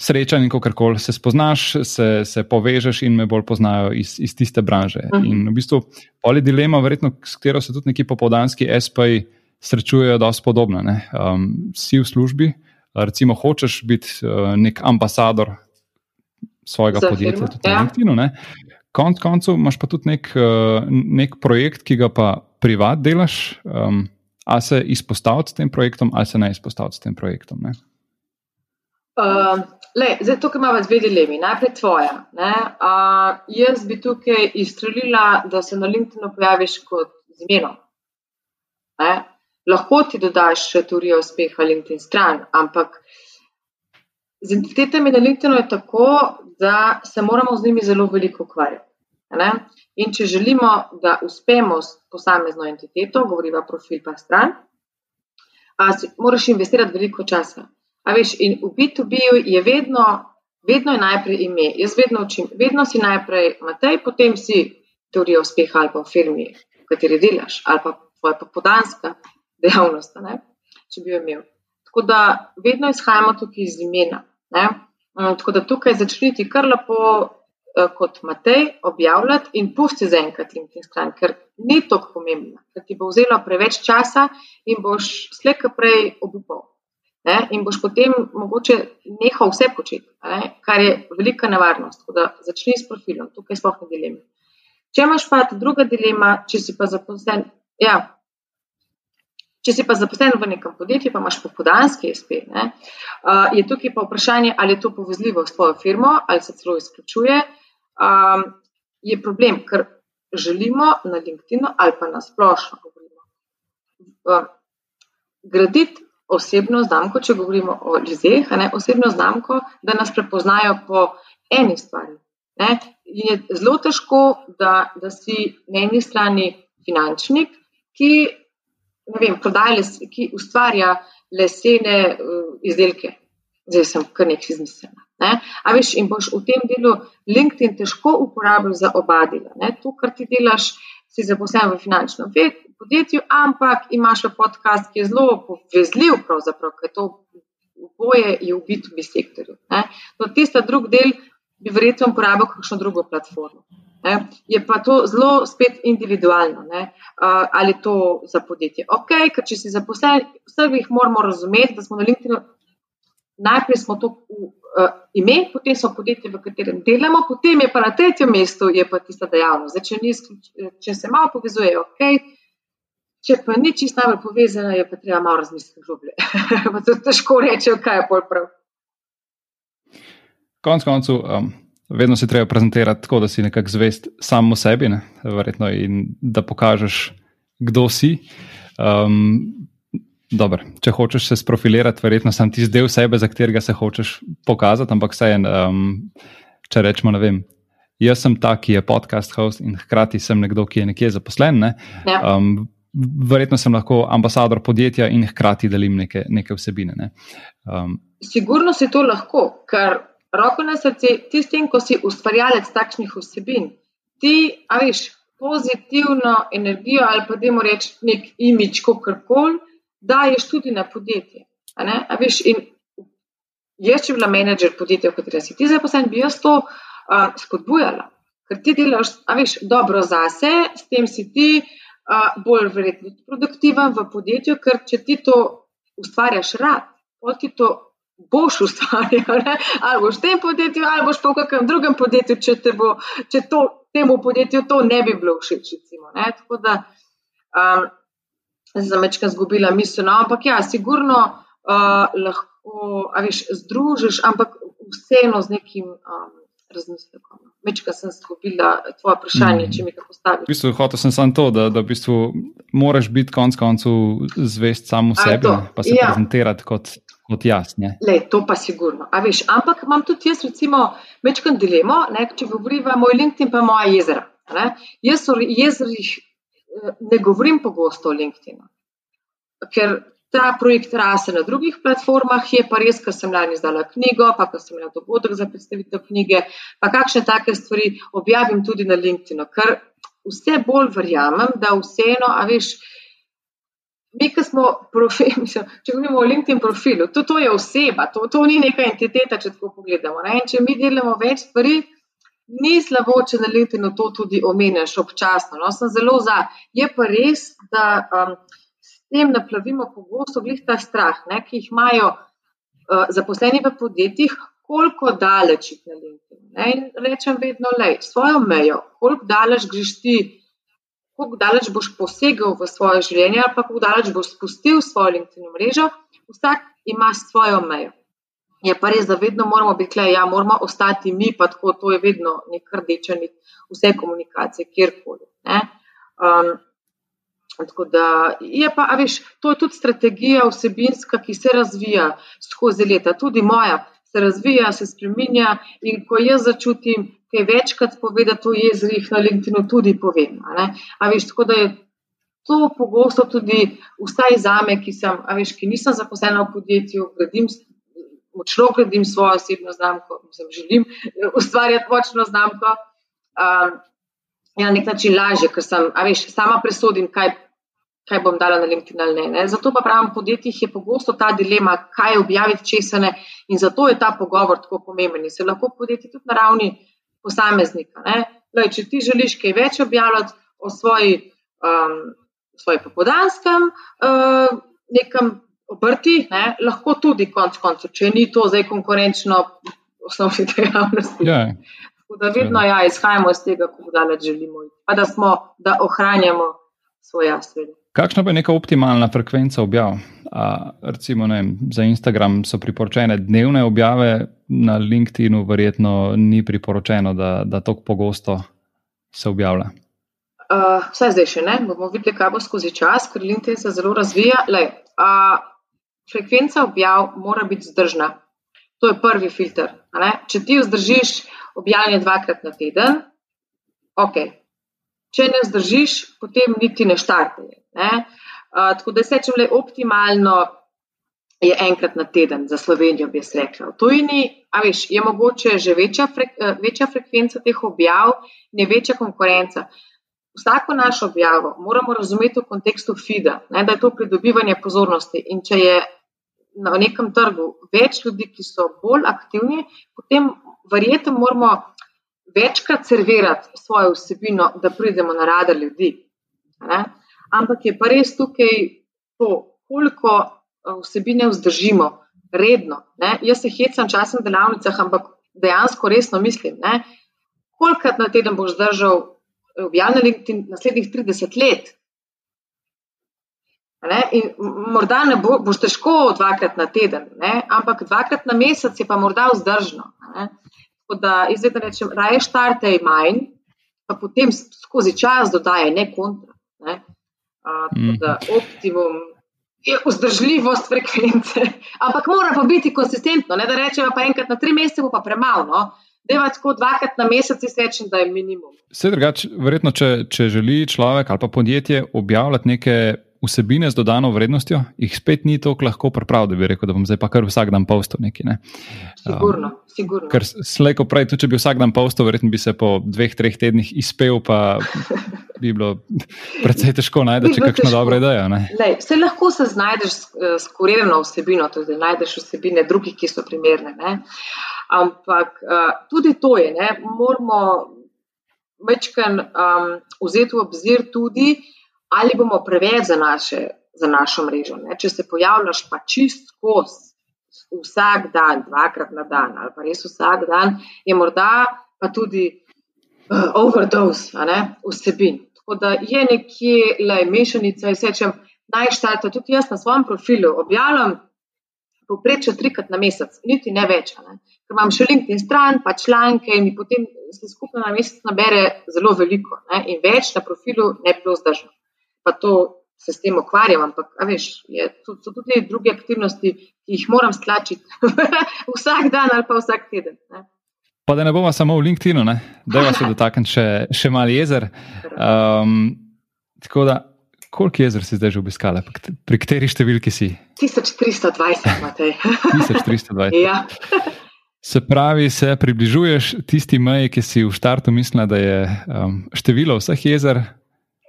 srečanj in kako koli se spoznaš, se, se povežeš in me bolj poznajo iz, iz tiste branže. Uh mhm. -huh. In v bistvu ali dilema, verjetno, s katero se tudi neki popodanski SP-ji srečujejo, da so podobne. Ne? Um, si v službi, recimo, hočeš biti uh, nek ambasador svojega Za podjetja, tudi ja. na LinkedIn. Konec koncev imaš pa tudi nek, uh, nek projekt, ki ga pa privat delaš. Um, A se izpostaviti s tem projektom, ali se ne izpostaviti s tem projektom? Uh, le, zdaj, tukaj imamo dve dilemi. Najprej tvoja. Uh, jaz bi tukaj izstrelila, da se na LinkedIn pojaviš kot z imenom. Lahko ti dodaš teorijo uspeha LinkedIn stran, ampak z identitetami na LinkedIn je tako, da se moramo z njimi zelo veliko ukvarjati. In če želimo, da uspemo s posamezno entiteto, govoriva profil pa stran, moraš investirati veliko časa. A veš, in v B2B je vedno, vedno je najprej ime. Jaz vedno učim, vedno si najprej Matej, potem si teorija uspeha ali pa v firmi, v kateri delaš, ali pa tvoja podanska dejavnost, ne? če bi jo imel. Tako da vedno izhajamo tukaj iz imena. Ne? Tako da tukaj začniti kar lepo kot Matej objavljati in pusti za enkrat LinkedIn stran, ker ni tako pomembno, ker ti bo vzelo preveč časa in boš slejka prej obupal. Ne? In boš potem mogoče nehal vse početi, ne? kar je velika nevarnost. Tako da začni s profilom, tukaj sploh ne dilema. Če imaš pa druga dilema, če si pa zaposlen, ja, če si pa zaposlen v nekem podjetju, pa imaš popodanski SP, ne? Uh, je tukaj pa vprašanje, ali je to povezljivo s tvojo firmo, ali se celo izključuje um, je problem, ker želimo na LinkedIn ali pa na splošno um, graditi osebno znamko, če govorimo o ljudeh, osebno znamko, da nas prepoznajo po eni stvari. Ne? Je zelo težko, da, da si na eni strani finančnik, ki, vem, prodaje, ki ustvarja lesene uh, izdelke. Zdaj sem kar nekaj izmislila. Ne? A veš, in boš v tem delu LinkedIn težko uporabljal za oba dela. Ne? To, kar ti delaš, si zaposlen v finančnem podjetju, ampak imaš podcast, ki je zelo povezljiv, ker to oboje je v B2B sektorju. No, tista drug del bi verjetno uporabil kakšno drugo platformo. Ne? Je pa to zelo spet individualno, uh, ali to za podjetje. Ok, ker če si zaposlen, vse jih moramo razumeti, da smo na LinkedIn najprej smo to v, ime, potem so podjetje, v katerem delamo, potem je pa na tretjem mestu tista dejavnost. Zdaj, če, ni, če se malo povezuje, ok. Če pa ni čisto najbolj povezana, je pa treba malo razmisliti globlje. <laughs> težko reči, kaj je bolj prav. Konec koncev, um, vedno se treba prezentirati tako, da si nekako zvest samo sebi, ne? verjetno, in da pokažeš, kdo si. Um, Dobar. Če hočeš se sprofilirati, verjetno sem ti zdaj sebe, za katerega se hočeš pokazati, ampak vse en, um, če rečemo, ne vem. Jaz sem ta, ki je podcast host in hkrati sem nekdo, ki je nekje zaposlen. Ne? Ja. Um, verjetno sem lahko ambasador podjetja in hkrati delim neke, neke vsebine. Ne? Um, Sigurno si to lahko, ker roko na srce, tistim, ko si ustvarjalec takšnih vsebin, ti, a veš, pozitivno energijo ali pa, da jim rečeš, nek imič, kako koli daješ tudi na podjetje. Veš, jaz, če bi bila menedžer podjetja, v katerem si ti zaposlen, bi jaz to uh, spodbujala. Ker ti delaš, a veš, dobro zase, s tem si ti uh, bolj verjetno produktiven v podjetju, ker če ti to ustvarjaš rad, potem ti to boš ustvarjal, ne? ali boš v tem podjetju, ali boš pa v kakem drugem podjetju, če, te bo, če to, temu podjetju to ne bi bilo všeč. Recimo, Tako da um, za mečka zgubila misel. No, ampak ja, sigurno uh, lahko, a veš, združiš, ampak vseeno z nekim um, razmislekom. Mečka sem zgubila tvoje vprašanje, mm. če mi ga postaviš. V bistvu, hotel sem samo to, da, da v bistvu moraš biti konec koncev zvest samo sebi, pa se ja. prezentirati kot. Kot jaz. Le, to pa sigurno. Veš, ampak imam tudi jaz, recimo, večkrat dilemo, ne, če govorimo o moj LinkedIn, pa moja jezera. Ne. Jaz o jezerih ne govorim pogosto o LinkedIn-u, ker ta projekt raste na drugih platformah, je pa res, ker sem lani izdala knjigo, pa ker sem imela dogodek za predstavitev knjige, pa kakšne take stvari objavim tudi na LinkedIn-u, ker vse bolj verjamem, da vseeno, a veš, mi, ki smo profil, <laughs> mislim, če govorimo o LinkedIn profilu, to, to je oseba, to, to ni neka entiteta, če tako pogledamo. Ne? In če mi delamo več stvari, ni slabo, če na LinkedIn to tudi omenjaš občasno. No? Sem zelo za. Je pa res, da um, s tem naplavimo pogosto glih ta strah, ne? ki jih imajo uh, zaposleni v podjetjih, koliko daleč jih na LinkedIn. Ne? In rečem vedno, le svojo mejo, koliko daleč greš ti kako daleč boš posegel v svoje življenje, ali pa kako daleč boš spustil svojo LinkedIn mrežo, vsak ima svojo mejo. Je pa res, da vedno moramo biti le, ja, moramo ostati mi, pa tako, to je vedno nek rdeča nit vse komunikacije, kjerkoli. Um, tako da je pa, a veš, to je tudi strategija vsebinska, ki se razvija skozi leta, tudi moja se razvija, se spreminja in ko jaz začutim, kaj večkrat povedati o jezerih na LinkedInu, tudi povem. A, a veš, tako da je to pogosto tudi vstaj za me, ki, sem, veš, ki nisem zaposlena v podjetju, gradim, močno gradim svojo osebno znamko, mislim, želim ustvarjati močno znamko. Um, je na nek način lažje, ker sem, veš, sama presodim, kaj, kaj bom dala na LinkedIn ali ne, ne. Zato pa pravim, v podjetjih je pogosto ta dilema, kaj objaviti, česa ne. In zato je ta pogovor tako pomemben. Se lahko podjetje tudi na ravni posameznika. Lej, če ti želiš kaj več objavljati o svoji, um, svoji popodanskem uh, nekem obrti, ne, lahko tudi konc koncev, če ni to zdaj konkurenčno osnovni dejavnosti. Ja. Tako da vedno ja, izhajamo iz tega, kako daleč želimo, pa da, smo, da ohranjamo svoj jaz. Kakšna pa je neka optimalna frekvenca objav? A, recimo, vem, za Instagram so priporočene dnevne objave, na LinkedIn-u verjetno ni priporočeno, da, da tako pogosto se objavlja. Uh, vse zdaj še ne, bomo videli, kaj bo skozi čas, ker LinkedIn se zelo razvija. Lej, uh, frekvenca objav mora biti zdržna. To je prvi filter. Če ti vzdržiš objavljanje dvakrat na teden, ok. Če ne vzdržiš, potem niti ne štartuje. Uh, tako da se če le optimalno je enkrat na teden za Slovenijo, bi jaz rekla. V tujini, a veš, je mogoče že večja, frek, uh, večja frekvenca teh objav, ne večja konkurenca. Vsako našo objavo moramo razumeti v kontekstu FIDA, ne, da je to pridobivanje pozornosti. In če je na nekem trgu več ljudi, ki so bolj aktivni, potem verjetno moramo večkrat servirati svojo vsebino, da pridemo na radar ljudi. Ne ampak je pa res tukaj to, koliko eh, vsebine vzdržimo redno. Ne? Jaz se hecam časem v delavnicah, ampak dejansko resno mislim, ne? kolikrat na teden boš zdržal objavljati naslednjih 30 let. Ne? In morda ne bo, boš težko dvakrat na teden, ne? ampak dvakrat na mesec je pa morda vzdržno. Ne? Tako da izvedno rečem, raje štartaj manj, pa potem skozi čas dodaj ne kontra. Ne? Mm. da optimum je vzdržljivost frekvence. <laughs> Ampak mora pa biti konsistentno, ne da rečemo pa enkrat na tri mesece, pa premalo. No? Deva tako dvakrat na mesec izrečem, da je minimum. Vse drugače, verjetno, če, če želi človek ali pa podjetje objavljati neke vsebine z dodano vrednostjo, jih spet ni tako lahko pripraviti, da bi rekel, da bom zdaj pa kar vsak dan postal nekaj. Ne? Sigurno, um, sigurno. Ker slejko prej, tudi če bi vsak dan postal, verjetno bi se po dveh, treh tednih izpel, pa bi bilo precej težko najti, <laughs> če kakšno dobro idejo. Vse lahko se znajdeš s kurirano vsebino, tudi najdeš vsebine drugih, ki so primerne. Ne? Ampak uh, tudi to je, ne? moramo večkrat um, vzeti v obzir tudi, ali bomo preveč za, naše, za našo mrežo. Ne? Če se pojavljaš pa čist skozi vsak dan, dvakrat na dan, ali pa res vsak dan, je morda pa tudi uh, overdose vsebin. Tako da je nekje le mešanica, in sečem, najštarte tudi jaz na svojem profilu objavljam. Poprečje trikrat na mesec, niti ne več. Ne? Ker imam še LinkedIn stran, pa članke in potem se skupno na mesec nabere zelo veliko ne? in več na profilu ne bi bilo zdržno pa to se s tem ukvarjam, ampak veš, je, so tudi druge aktivnosti, ki jih moram stlačiti <laughs> vsak dan ali pa vsak teden. Ne. Pa da ne bomo samo v LinkedInu, da se dotaknem še, še malo jezer. Um, <laughs> tako da, koliko jezer si zdaj že obiskala, pri kateri številki si? 1320, imate. 1320. ja. Se pravi, se približuješ tisti meji, ki si v štartu mislila, da je um, število vseh jezer.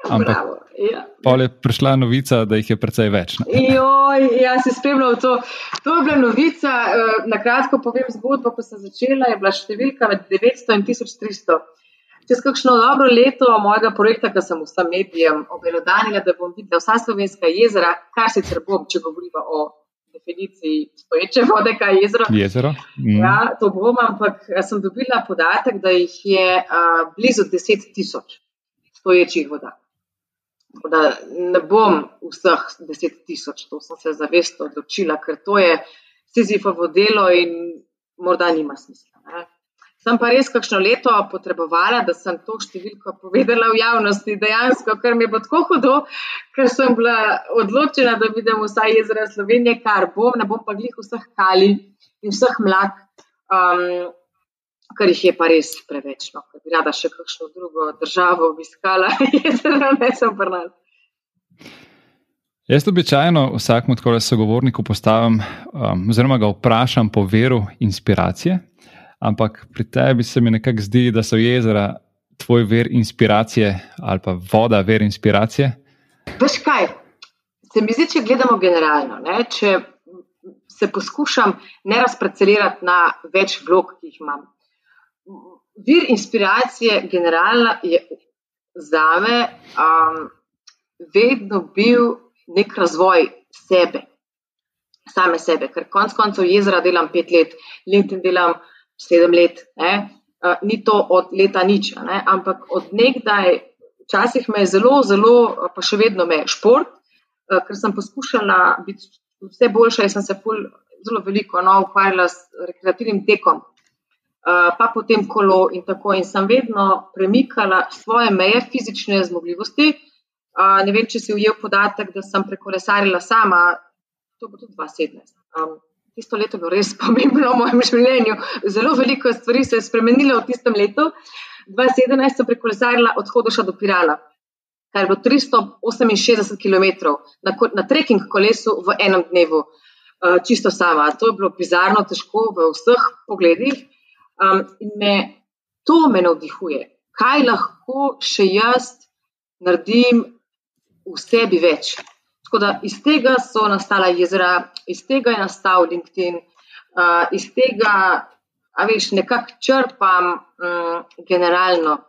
Ampak, ja. pa je prišla novica, da jih je precej več. Joj, jaz si spremljal to. To je bila novica. Eh, na kratko povem zgodbo, ko sem začela, je bila številka med 900 in 1300. Čez kakšno dobro leto mojega projekta, ki sem vsem medijem obelodanila, da bom videla vsa slovenska jezera, kar sicer bom, če govorimo o definiciji stoječe <laughs> vode, kaj je jezero. jezero. Mm. Ja, to bom, ampak sem dobila podatek, da jih je uh, blizu 10 tisoč stoječih voda. Da ne bom vseh 10 tisoč, to sem se zavestno odločila, ker to je Sizifovo delo in morda nima smisla. Ne. Sem pa res kakšno leto potrebovala, da sem to številko povedala v javnosti, dejansko, ker mi je bilo tako hudo, ker sem bila odločena, da vidim vsaj jezera Slovenije, kar bom, ne bom pa glih vseh kali in vseh mlak, um, ker jih je pa res preveč. No, ker bi rada še kakšno drugo državo obiskala, <laughs> jezera ne sem prnal. Jaz običajno vsakmu tako sogovorniku postavim, um, oziroma ga vprašam po veru inspiracije ampak pri tebi se mi nekako zdi, da so jezera tvoj ver inspiracije ali pa voda ver inspiracije. Veš kaj, se mi zdi, če gledamo generalno, ne, če se poskušam ne razparcelirati na več vlog, ki jih imam. Vir inspiracije generalna je za me um, vedno bil nek razvoj sebe. Same sebe, ker konec koncev jezera delam pet let, LinkedIn delam sedem let. Ne? Uh, ni to od leta nič, ne? ampak od nekdaj, včasih me je zelo, zelo, pa še vedno me šport, uh, ker sem poskušala biti vse boljša in sem se pol, zelo veliko no, ukvarjala s rekreativnim tekom, uh, pa potem kolo in tako. In sem vedno premikala svoje meje fizične zmogljivosti. Uh, ne vem, če si ujel podatek, da sem prekolesarila sama, to bo tudi 2017. Um, tisto leto bilo res <laughs> pomembno v mojem življenju. Zelo veliko stvari se je spremenilo v tistem letu. 2017 sem prekolesarila od Hodoša do Pirana, kar je bilo 368 km na, na trekking kolesu v enem dnevu, uh, čisto sama. To je bilo bizarno, težko v vseh pogledih. Um, me to me navdihuje, kaj lahko še jaz naredim v sebi več. Tako da iz tega so nastala jezera, iz tega je nastal LinkedIn, uh, iz tega, a veš, nekako črpam um, generalno.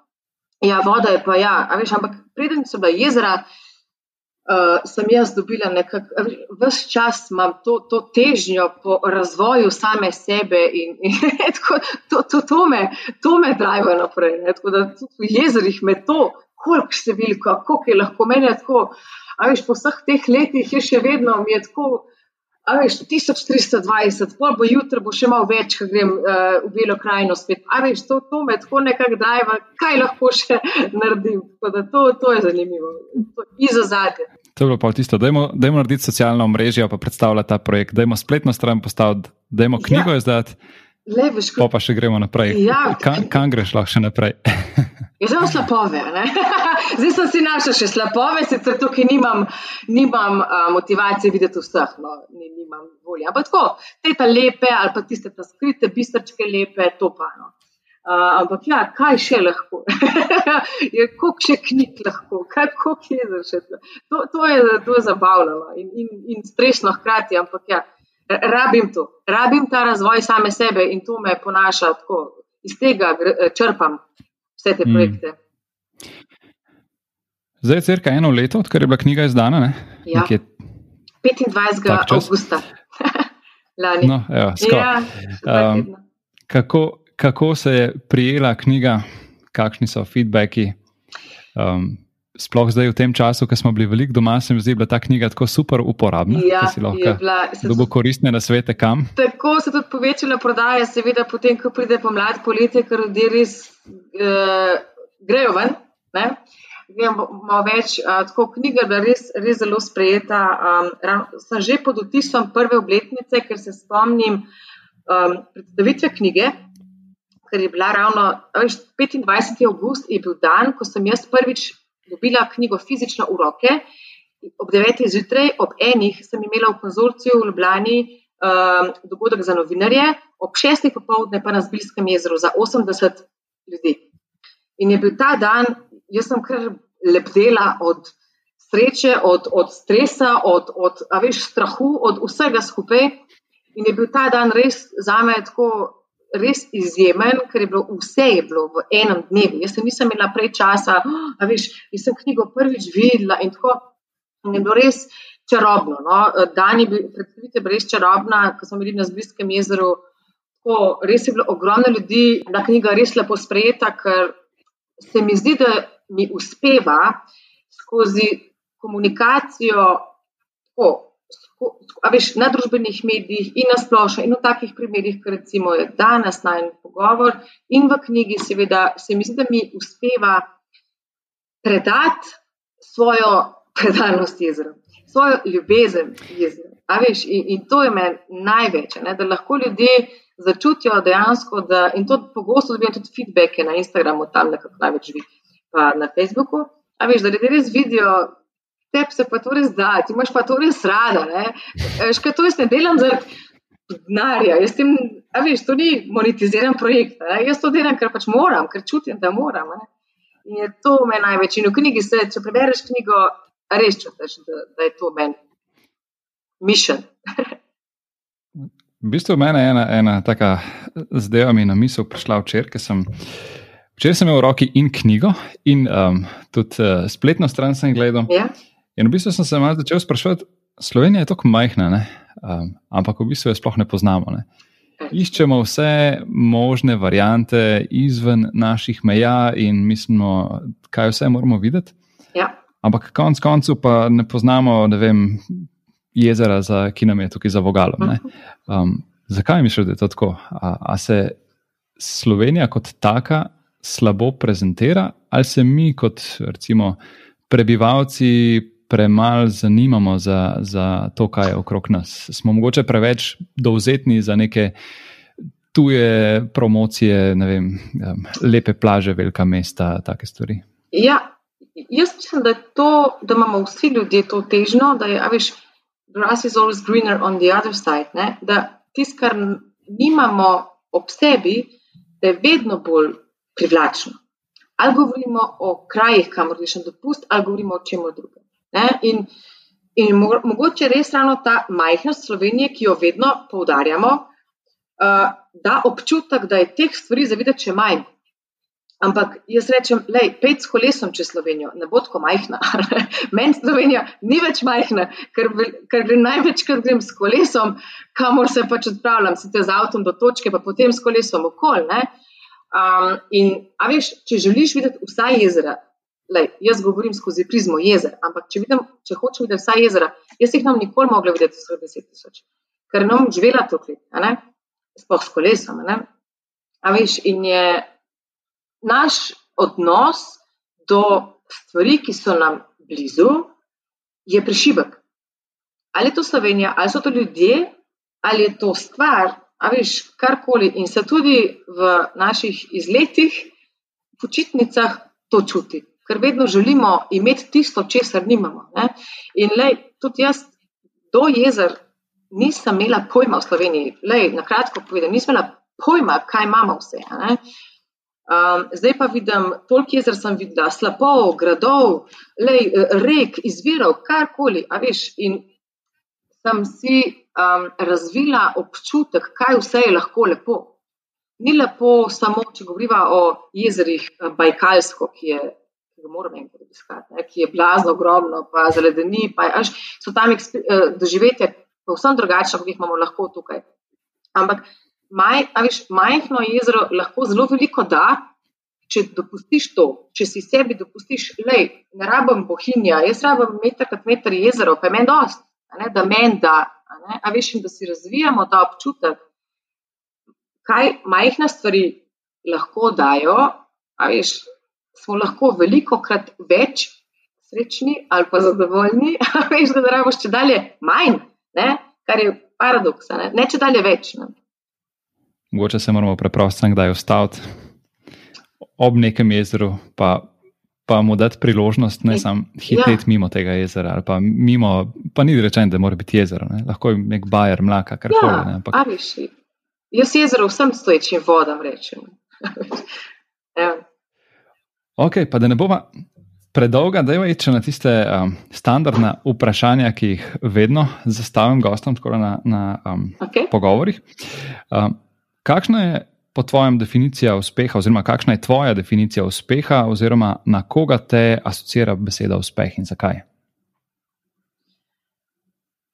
Ja, voda je pa ja, a veš, ampak preden so bila jezera, uh, sem jaz dobila nekako, vse čas imam to, to težnjo po razvoju same sebe in, in <laughs> tako, to, to, to me, to me drive naprej. Ne, tako da tudi v jezerih me to, koliko številka, koliko je lahko meni tako. A veš, po vseh teh letih je še vedno mi je tako, a veš, 1320, pol bo jutro, bo še malo več, ko grem uh, v Belo krajino spet. A veš, to, to me tako nekako dajva, kaj lahko še <laughs> naredim. To, to je zanimivo, iza zadnje. To je bilo pa tisto, da je narediti socialno mrežo, pa predstavljati ta projekt, da je spletno stran postaviti, da je knjigo ja. izdati. Leviš, ko... Pa pa še gremo naprej. Ja, kam, kam greš lahko še naprej? Je zelo slabove. Zdaj sem si našel še slabove, sicer tukaj nimam, nimam uh, motivacije videti vseh, no, nimam volje. Ampak tako, te ta lepe ali pa tiste ta skrite, bistrčke lepe, to pa no. Uh, ampak ja, kaj še lahko? <laughs> je koliko še knjig lahko, kako je za to? To je, je zabavno no. in, in, in stresno hkrati, ampak ja rabim to, rabim ta razvoj same sebe in to me ponaša tako. Iz tega črpam vse te mm. projekte. Mm. Zdaj je crka eno leto, odkar je bila knjiga izdana. Ja. 25. augusta. <laughs> no, evo, ja, um, kako, kako se je prijela knjiga, kakšni so feedbacki? Um, sploh zdaj v tem času, ko smo bili veliko doma, se mi zdi, da je ta knjiga tako super uporabna, ja, si lahko dobro koristne na svete kam. Tako se tudi povečala prodaja, seveda, potem, ko pride pomlad, poletje, ker ljudje res uh, grejo ven. Ne? Imamo več, uh, tako knjiga, da je res, res zelo sprejeta. Um, sem že pod vtisom prve obletnice, ker se spomnim um, predstavitve knjige. Ker je bila ravno 25. august, je bil dan, ko sem jaz prvič dobila knjigo fizično v roke. Ob 9. zjutraj, ob enih, sem imela v konzorciju v Ljubljani um, dogodek za novinarje, ob 6. popoldne pa na Zbiljskem jezeru za 80 ljudi. In je bil ta dan, jaz sem kar lepdela od sreče, od, od stresa, od, od veš, strahu, od vsega skupaj. In je bil ta dan res za me tako res izjemen, ker je bilo vse je bilo v enem dnevu. Jaz nisem imela prej časa, a veš, jaz sem knjigo prvič videla in tako in je bilo res čarobno. No. Dan je bil, predstavite, res čarobna, ko smo bili na Zbliskem jezeru. Tako, res je bilo ogromno ljudi, da knjiga res lepo sprejeta, ker se mi zdi, da mi uspeva skozi komunikacijo. Tako, veš, na družbenih medijih in na splošno, in v takih primerih, kot recimo je danes najmen pogovor, in v knjigi, seveda, se mi zdi, da mi uspeva predati svojo predanost jezeru, svojo ljubezen jezeru. Veš, in, in to je meni največ, ne, da lahko ljudje začutijo dejansko, da, in to pogosto dobijo tudi feedbacke na Instagramu, tam nekako največ živi, pa na Facebooku. A veš, da ljudje res vidijo, tebi se pa to res da, ti imaš pa to res rada. Škaj to jaz ne delam zaradi denarja, jaz tem, a veš, to ni monetiziran projekt, ne? jaz to delam, ker pač moram, ker čutim, da moram. Ne? In je to meni največ. In v knjigi se, če prebereš knjigo, res čutiš, da, da je to meni mišljen. V bistvu meni je ena, ena taka zdaj mi na misel prišla včeraj, ker sem. Včeraj sem imel v roki in knjigo, in um, tudi uh, spletno stran sem gledal. Ja. In v bistvu sem se malo začel sprašovati, Slovenija je tako majhna, um, ampak v bistvu jo sploh ne poznamo. Ne? Iščemo vse možne variante izven naših meja in mislimo, kaj vse moramo videti. Ja. Ampak konec koncev pa ne poznamo ne vem, jezera, za, ki nam je tukaj za vogalom. Um, zakaj misliš, da je to tako? A, a se Slovenija kot taka slabo prezentira, ali se mi kot recimo prebivalci premalo zanimamo za, za to, kaj je okrog nas. Smo mogoče preveč dovzetni za neke tuje promocije, ne vem, lepe plaže, velika mesta, take stvari. Ja, jaz mislim, da, to, da imamo vsi ljudje to težnjo, da je, veš, grass is always greener on the other side. Ne? Da tisto, kar nimamo ob sebi, da je vedno bolj privlačno. Ali govorimo o krajih, kamor greš na dopust, ali govorimo o čem drugem. In, in mogoče res ravno ta majhnost Slovenije, ki jo vedno poudarjamo, uh, da občutek, da je teh stvari zavideti še manj. Ampak jaz rečem, lej, pet s kolesom čez Slovenijo, ne bo tako majhna. <laughs> Meni Slovenija ni več majhna, ker, ker grem največkrat grem s kolesom, kamor se pač odpravljam, sicer z avtom do točke, pa potem s kolesom okol. Um, in, a veš, če želiš videti vsa jezera, Lej, jaz govorim skozi prizmo jezer, ampak če, vidim, če hočem videti vsa jezera, jaz jih nam nikoli mogla videti vseh deset tisoč, ker nam živela to klet, sploh s kolesom. A veš, in je naš odnos do stvari, ki so nam blizu, je prešibek. Ali je to Slovenija, ali so to ljudje, ali je to stvar, a veš, karkoli. In se tudi v naših izletih, počitnicah to čuti ker vedno želimo imeti tisto, česar nimamo. Ne? In lej, tudi jaz do jezer nisem imela pojma v Sloveniji. Lej, na kratko povedem, nisem imela pojma, kaj imamo vse. Um, zdaj pa vidim, toliko jezer sem videla, slapov, gradov, lej, rek, izvirov, karkoli. In sem si um, razvila občutek, kaj vse je lahko lepo. Ni lepo samo, če govorimo o jezerih Bajkalsko, ki je ga moram enkrat obiskati, ki je blazno ogromno, pa zaledeni, pa až, so tam eh, doživetje povsem drugačne, kot jih imamo lahko tukaj. Ampak maj, viš, majhno jezero lahko zelo veliko da, če dopustiš to, če si sebi dopustiš, da ne rabim bohinja, jaz rabim meter kot meter jezero, pa je meni dost, ne, da meni da. A veš, da si razvijamo ta občutek, kaj majhne stvari lahko dajo. A veš, smo lahko veliko krat več srečni ali pa zadovoljni, <laughs> veš, da rabimo še dalje manj, ne? kar je paradoks, ne? ne če dalje več. Ne? Mogoče se moramo preprosto kdaj ustaviti ob nekem jezeru, pa, pa mu dati priložnost, ne samo hiteti ja. mimo tega jezera. Pa, mimo, pa ni rečeno, da mora biti jezero, ne? lahko je nek bajer, mlaka, kar koli. Ja, ampak... Jaz jezero vsem stoječim vodam rečem. <laughs> Ok, pa da ne bomo predolga, da je če na tiste um, standardne vprašanja, ki jih vedno zastavim gostom, tako na, na um, okay. pogovorih. Um, kakšna je po tvojem definicija uspeha, oziroma kakšna je tvoja definicija uspeha, oziroma na koga te asocira beseda uspeh in zakaj?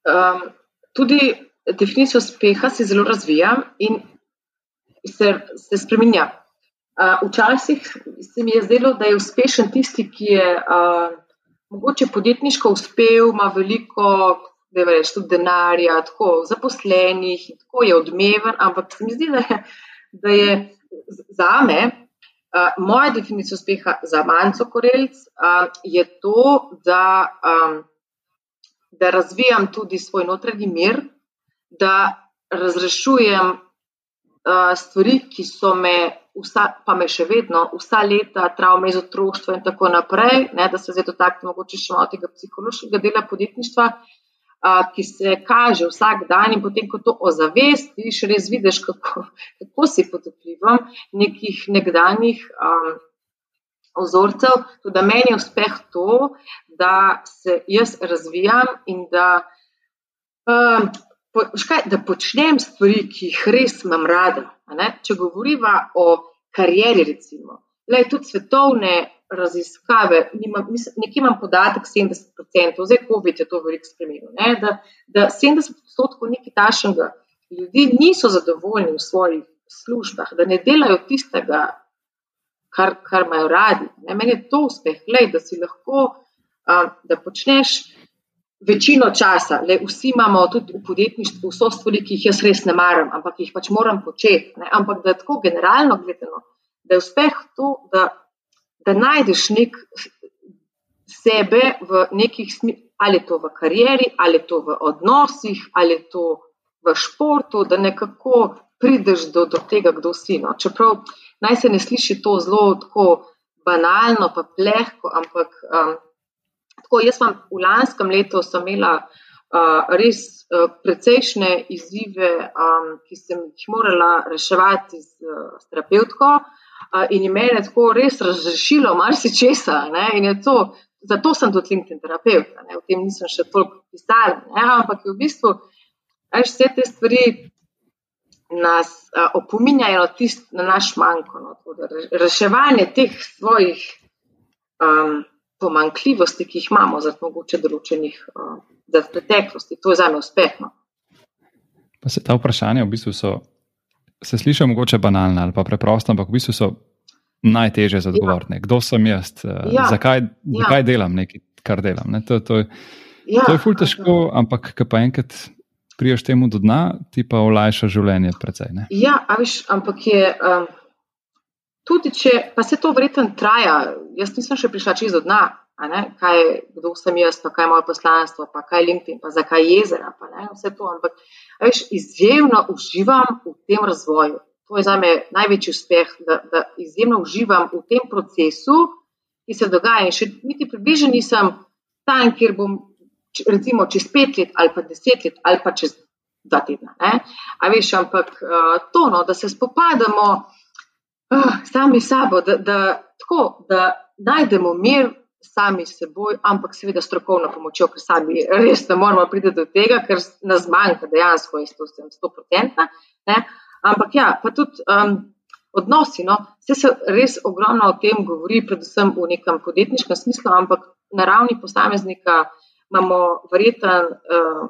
Um, tudi definicijo uspeha se zelo razvija in se, se spremenja. Včasih se mi je zdelo, da je uspešen tisti, ki je uh, mogoče podjetniško uspel, ima veliko reč, denarja, tako zaposlenih, tako je odmeven, ampak se mi zdi, da je, da je za me, uh, moja definicija uspeha za manjco korelc, uh, je to, da, um, da razvijam tudi svoj notranji mir, da razrešujem uh, stvari, ki so me vsa, pa me še vedno, vsa leta, travme iz otroštva in tako naprej, ne, da se zdaj dotaknemo mogoče še malo tega psihološkega dela podjetništva, a, ki se kaže vsak dan in potem, ko to ozavestiš, res vidiš, kako, kako si pod vplivom nekih nekdanjih um, ozorcev. Tudi meni je uspeh to, da se jaz razvijam in da. Um, Škaj, da počnem stvari, ki jih res imam rada. Če govoriva o karieri, recimo, le tudi svetovne raziskave, nimam, mislim, nekje imam podatek 70%, zdaj COVID je to veliko spremenil, ne, da, da 70% nekaj tašnega ljudi niso zadovoljni v svojih službah, da ne delajo tistega, kar, kar imajo radi. Ne. Meni je to uspeh, le, da si lahko, a, da počneš večino časa, le vsi imamo tudi v podjetništvu vso stvari, ki jih jaz res ne maram, ampak jih pač moram početi. Ne? Ampak da tako generalno gledano, da je uspeh to, da, da najdeš nek sebe v nekih smislu, ali je to v karieri, ali je to v odnosih, ali je to v športu, da nekako prideš do, do tega, kdo si. No? Čeprav naj se ne sliši to zelo tako banalno, pa plehko, ampak. Um, Tako, jaz sem v lanskem letu imela uh, res uh, precejšnje izzive, um, ki sem jih morala reševati z, uh, s terapeutko, uh, in je meni tako res razrešilo marsikesa. Zato sem tudi LinkedIn terapeut, ne, o tem nisem še toliko pisala. Ampak v bistvu veš, vse te stvari nas uh, opominjajo tist, na naš manjko. No, reševanje teh svojih. Um, pomankljivosti, ki jih imamo, zaradi mogoče določenih uh, preteklosti. To je za me uspešno. Pa se ta vprašanja v bistvu so, se slišijo mogoče banalne ali pa preproste, ampak v bistvu so najtežje za odgovor. Ja. Kdo sem jaz? Ja. Zakaj, ja. zakaj delam nekaj, kar delam? Ne? To, to, ja. to je ful težko, ampak pa enkrat. Priješ temu do dna, ti pa olajša življenje. Precej, ja, viš, ampak je um, tudi če pa se to verjetno traja, jaz nisem še prišla čez do dna, kaj, kdo sem jaz, pa kaj je moje poslanstvo, pa kaj je LinkedIn, pa zakaj jezera, pa ne, vse to. Ampak veš, izjemno uživam v tem razvoju. To je za me največji uspeh, da, da izjemno uživam v tem procesu, ki se dogaja. In še niti približno nisem tam, kjer bom, recimo, čez pet let ali pa deset let ali pa čez dva tedna. Veš, ampak to, no, da se spopadamo uh, sami sabo, da, da, tako, da najdemo mir sami s seboj, ampak seveda strokovno pomočjo, ker sami res ne moramo priti do tega, ker nas manjka dejansko, jaz to sem 100%. Ampak ja, pa tudi um, odnosi. No, vse se res ogromno o tem govori, predvsem v nekem podjetniškem smislu, ampak na ravni posameznika imamo verjeten. Uh,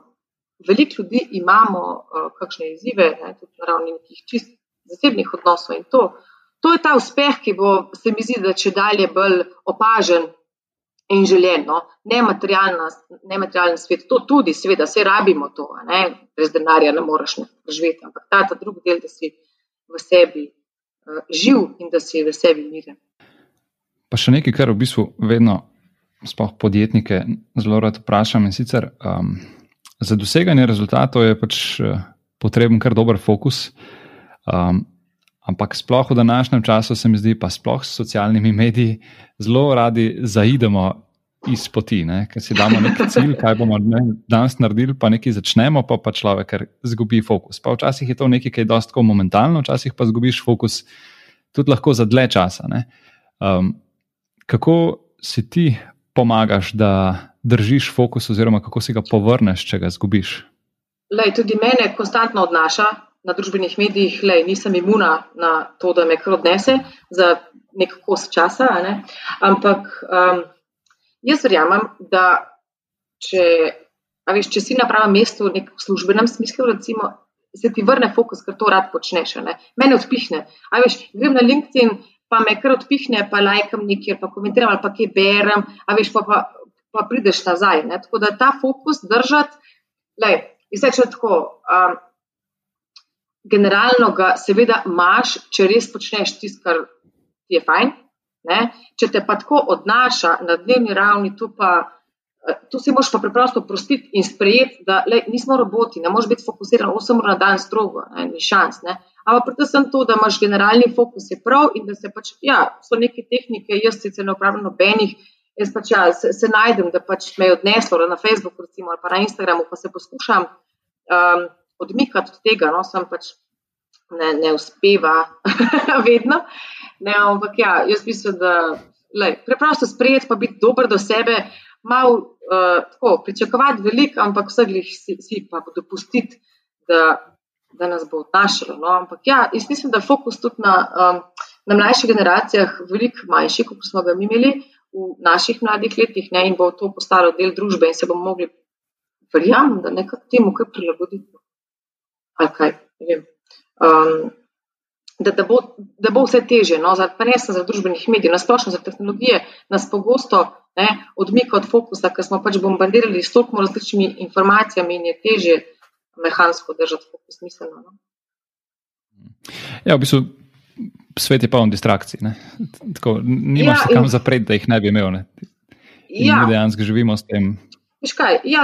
Veliko ljudi imamo uh, kakšne izzive, ne, tudi na ravni nekih čist zasebnih odnosov in to. Uh, to je ta uspeh, ki bo, se mi zdi, da če dalje bolj opažen in željen. No? Nematerialni svet, to tudi, seveda, vse rabimo to, ne? brez denarja ne moreš živeti, ampak ta, ta drugi del, da si v sebi uh, živ in da si v sebi miren. Pa še nekaj, kar v bistvu vedno, sploh podjetnike, zelo rad vprašam. In sicer um, za doseganje rezultatov je pač uh, potreben kar dober fokus. Um, Ampak sploh v današnjem času se mi zdi, pa sploh s socialnimi mediji, zelo radi zaidemo iz poti, ne? ker si damo neki cilj, kaj bomo ne, danes naredili, pa nekaj začnemo, pa, pa človek izgubi fokus. Pa včasih je to nekaj, kar je dosto momentalno, včasih pa izgubiš fokus tudi lahko za dlje časa. Um, kako si ti pomagaš, da držiš fokus, oziroma kako si ga povrneš, če ga zgubiš? Lej, tudi mene konstantno odnaša na družbenih medijih, lej, nisem imuna na to, da me kar odnese za nek kos časa. Ne? Ampak um, jaz verjamem, da če, veš, če si na pravem mestu, v nekem službenem smislu, recimo, se ti vrne fokus, ker to rad počneš. Ne? Mene odpihne. Veš, grem na LinkedIn, pa me kar odpihne, pa lajkam nekaj, pa komentiram ali pa kaj berem, a veš, pa, pa, pa prideš nazaj. Ne? Tako da ta fokus držati, lej, izreče tako. Um, Generalno ga seveda imaš, če res počneš tisto, kar ti je fajn. Ne? Če te pa tako odnaša na dnevni ravni, to pa Eh, to si moš pa preprosto prostiti in sprejeti, da le, nismo roboti, ne moreš biti fokusiran 8 ur na dan strogo, ne, ni šans. Ne. Ampak predvsem to, da imaš generalni fokus, je prav in da se pač, ja, so neke tehnike, jaz sicer ne upravljam nobenih, jaz pač ja, se, se najdem, da pač me je odneslo na Facebooku recimo, ali pa na Instagramu, pa se poskušam um, odmikati od tega, no, sem pač ne, ne uspeva <laughs> vedno. Ne, ampak ja, jaz mislim, da le, preprosto sprejeti, pa biti dober do sebe malo uh, tako pričakovati veliko, ampak vse jih si, si pa dopustiti, da, da nas bo odnašalo. No? Ampak ja, jaz mislim, da je fokus tudi na, um, na mlajših generacijah veliko manjši, kot smo ga imeli v naših mladih letih ne? in bo to postalo del družbe in se bomo mogli, verjamem, da nekako temu kar prilagoditi. Ali kaj, ne. Um, Da, da, bo, da bo vse teže, no, pa ne samo za družbenih medijev, nasplošno za tehnologije, nas pogosto ne, odmika od fokusa, ker smo pač bombardirali s toliko različnimi informacijami in je teže mehansko držati fokus miselno. No. Ja, v bistvu svet je poln distrakcij. Tako, nimaš ja, se kam in... zapreti, da jih ne bi imel. Ne. Ja. Mi dejansko živimo s tem. Kaj, ja,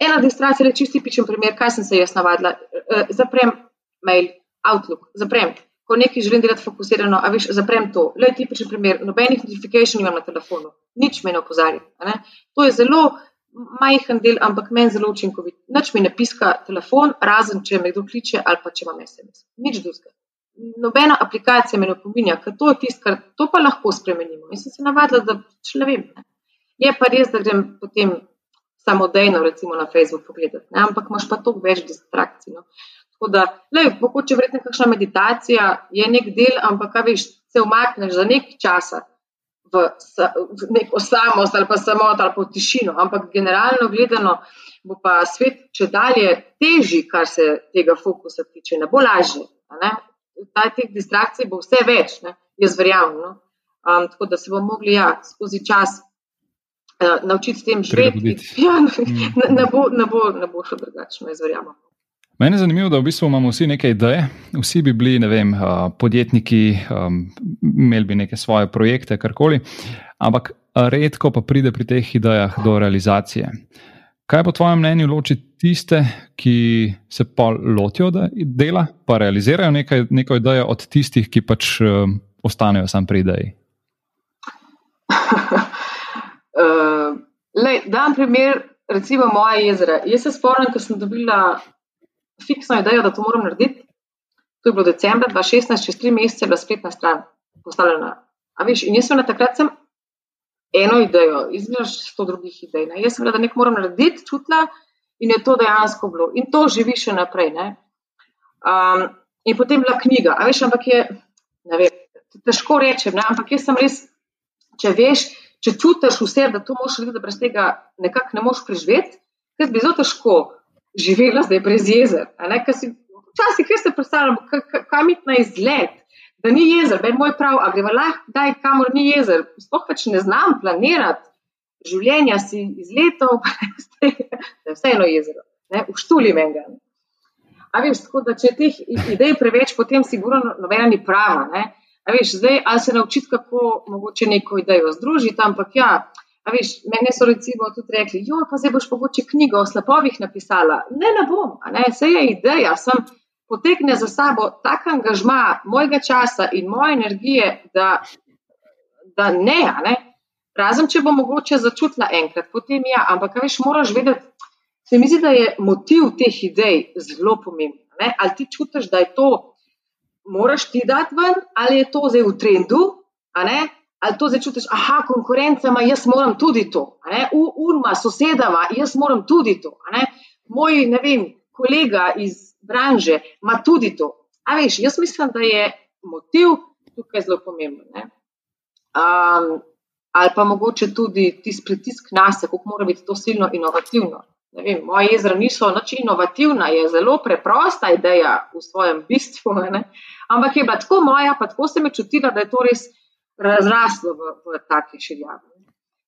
ena distrakcija je čisti pičen primer, kaj sem se jaz navadila. Eh, zaprem mail, Outlook, zaprem ko nekaj želim delati fokusirano, a veš, zaprem to. Le tipičen primer, nobenih notifikacij imam na telefonu, nič me ne opozarja. To je zelo majhen del, ampak meni zelo učinkovit. Nič mi ne piska telefon, razen če me kdo kliče ali pa če imam SMS. Nič drugega. Nobena aplikacija me ne opominja, ker to je tisto, kar to pa lahko spremenimo. In sem se navadila, da če ne vem. Ne. Je pa res, da grem potem samodejno, recimo na Facebook, pogledati, ne. ampak imaš pa toliko več distrakcij. No. Tako da, le, mogoče verjetno kakšna meditacija je nek del, ampak kaj veš, se umakneš za nek čas v, v neko samost ali pa samot ali pa v tišino. Ampak generalno gledano bo pa svet če dalje teži, kar se tega fokusa tiče, ne bo lažje. Ne? Taj teh distrakcij bo vse več, ne? jaz verjamem. No? Um, tako da se bomo mogli ja, skozi čas uh, naučiti s tem živeti. <laughs> Ja, ne, ne, bo, ne, bo, ne bo šlo drugače, jaz verjamem. Mene je zanimivo, da v bistvu imamo vsi neke ideje, vsi bi bili vem, podjetniki, imeli bi neke svoje projekte, karkoli, ampak redko pa pride pri teh idejah do realizacije. Kaj po tvojem mnenju loči tiste, ki se pa lotijo dela, pa realizirajo nekaj, neko idejo, od tistih, ki pač ostanejo sam pri ideji? <laughs> lej, dam primer, recimo, moja jezera. Jaz se spomnim, ko sem dobila fiksno idejo, da to moram narediti. To je bilo decembra 2016, čez tri mesece je bila spletna stran postavljena. Veš, in jaz sem na takrat sem eno idejo, izmerš sto drugih idej. Ne. Jaz sem bila, da nekaj moram narediti, čutila in je to dejansko bilo. In to živi še naprej. Um, in potem bila knjiga. Veš, ampak je, ne vem, težko rečem, ne, ampak jaz sem res, če veš, če čutiš vse, da to moš narediti, da brez tega nekako ne moš preživeti, ker bi zelo težko živela zdaj brez jezer. Včasih si predstavljam, kam iti na izlet, da ni jezer, je moj prav, a greva lahko kdaj, kamor ni jezer. Sploh pač ne znam planirati življenja si izletov, <laughs> da je vseeno jezero, ne? v štuli menga. A veš, tako da če teh idej preveč, potem sigurno nobena ni prava. Ne? A veš, zdaj ali se naučiti, kako mogoče neko idejo združiti, ampak ja, Veš, mene so recimo tudi rekli, jo, pa zdaj boš mogoče knjigo o slapovih napisala. Ne, ne bom, ne, vse je ideja, sem potegne za sabo tak angažma mojega časa in moje energije, da, da ne, ne. Razen, če bo mogoče začutila enkrat, potem ja, ampak veš, moraš vedeti, se mi zdi, da je motiv teh idej zelo pomemben. Ne? Ali ti čutiš, da je to, moraš ti dati ven, ali je to zdaj v trendu, ali to začutiš, aha, konkurenca ima, jaz moram tudi to, urma, sosedama, jaz moram tudi to. Moj, ne vem, kolega iz branže ima tudi to. A veš, jaz mislim, da je motiv tukaj zelo pomemben. Um, ali pa mogoče tudi tisti pritisk na sebe, kako mora biti to silno inovativno. Vem, moje jezera niso nič inovativna, je zelo preprosta ideja v svojem bistvu, ne? ampak je bila tako moja, pa tako se mi čutila, da je to res razraslo v, v taki širjavi.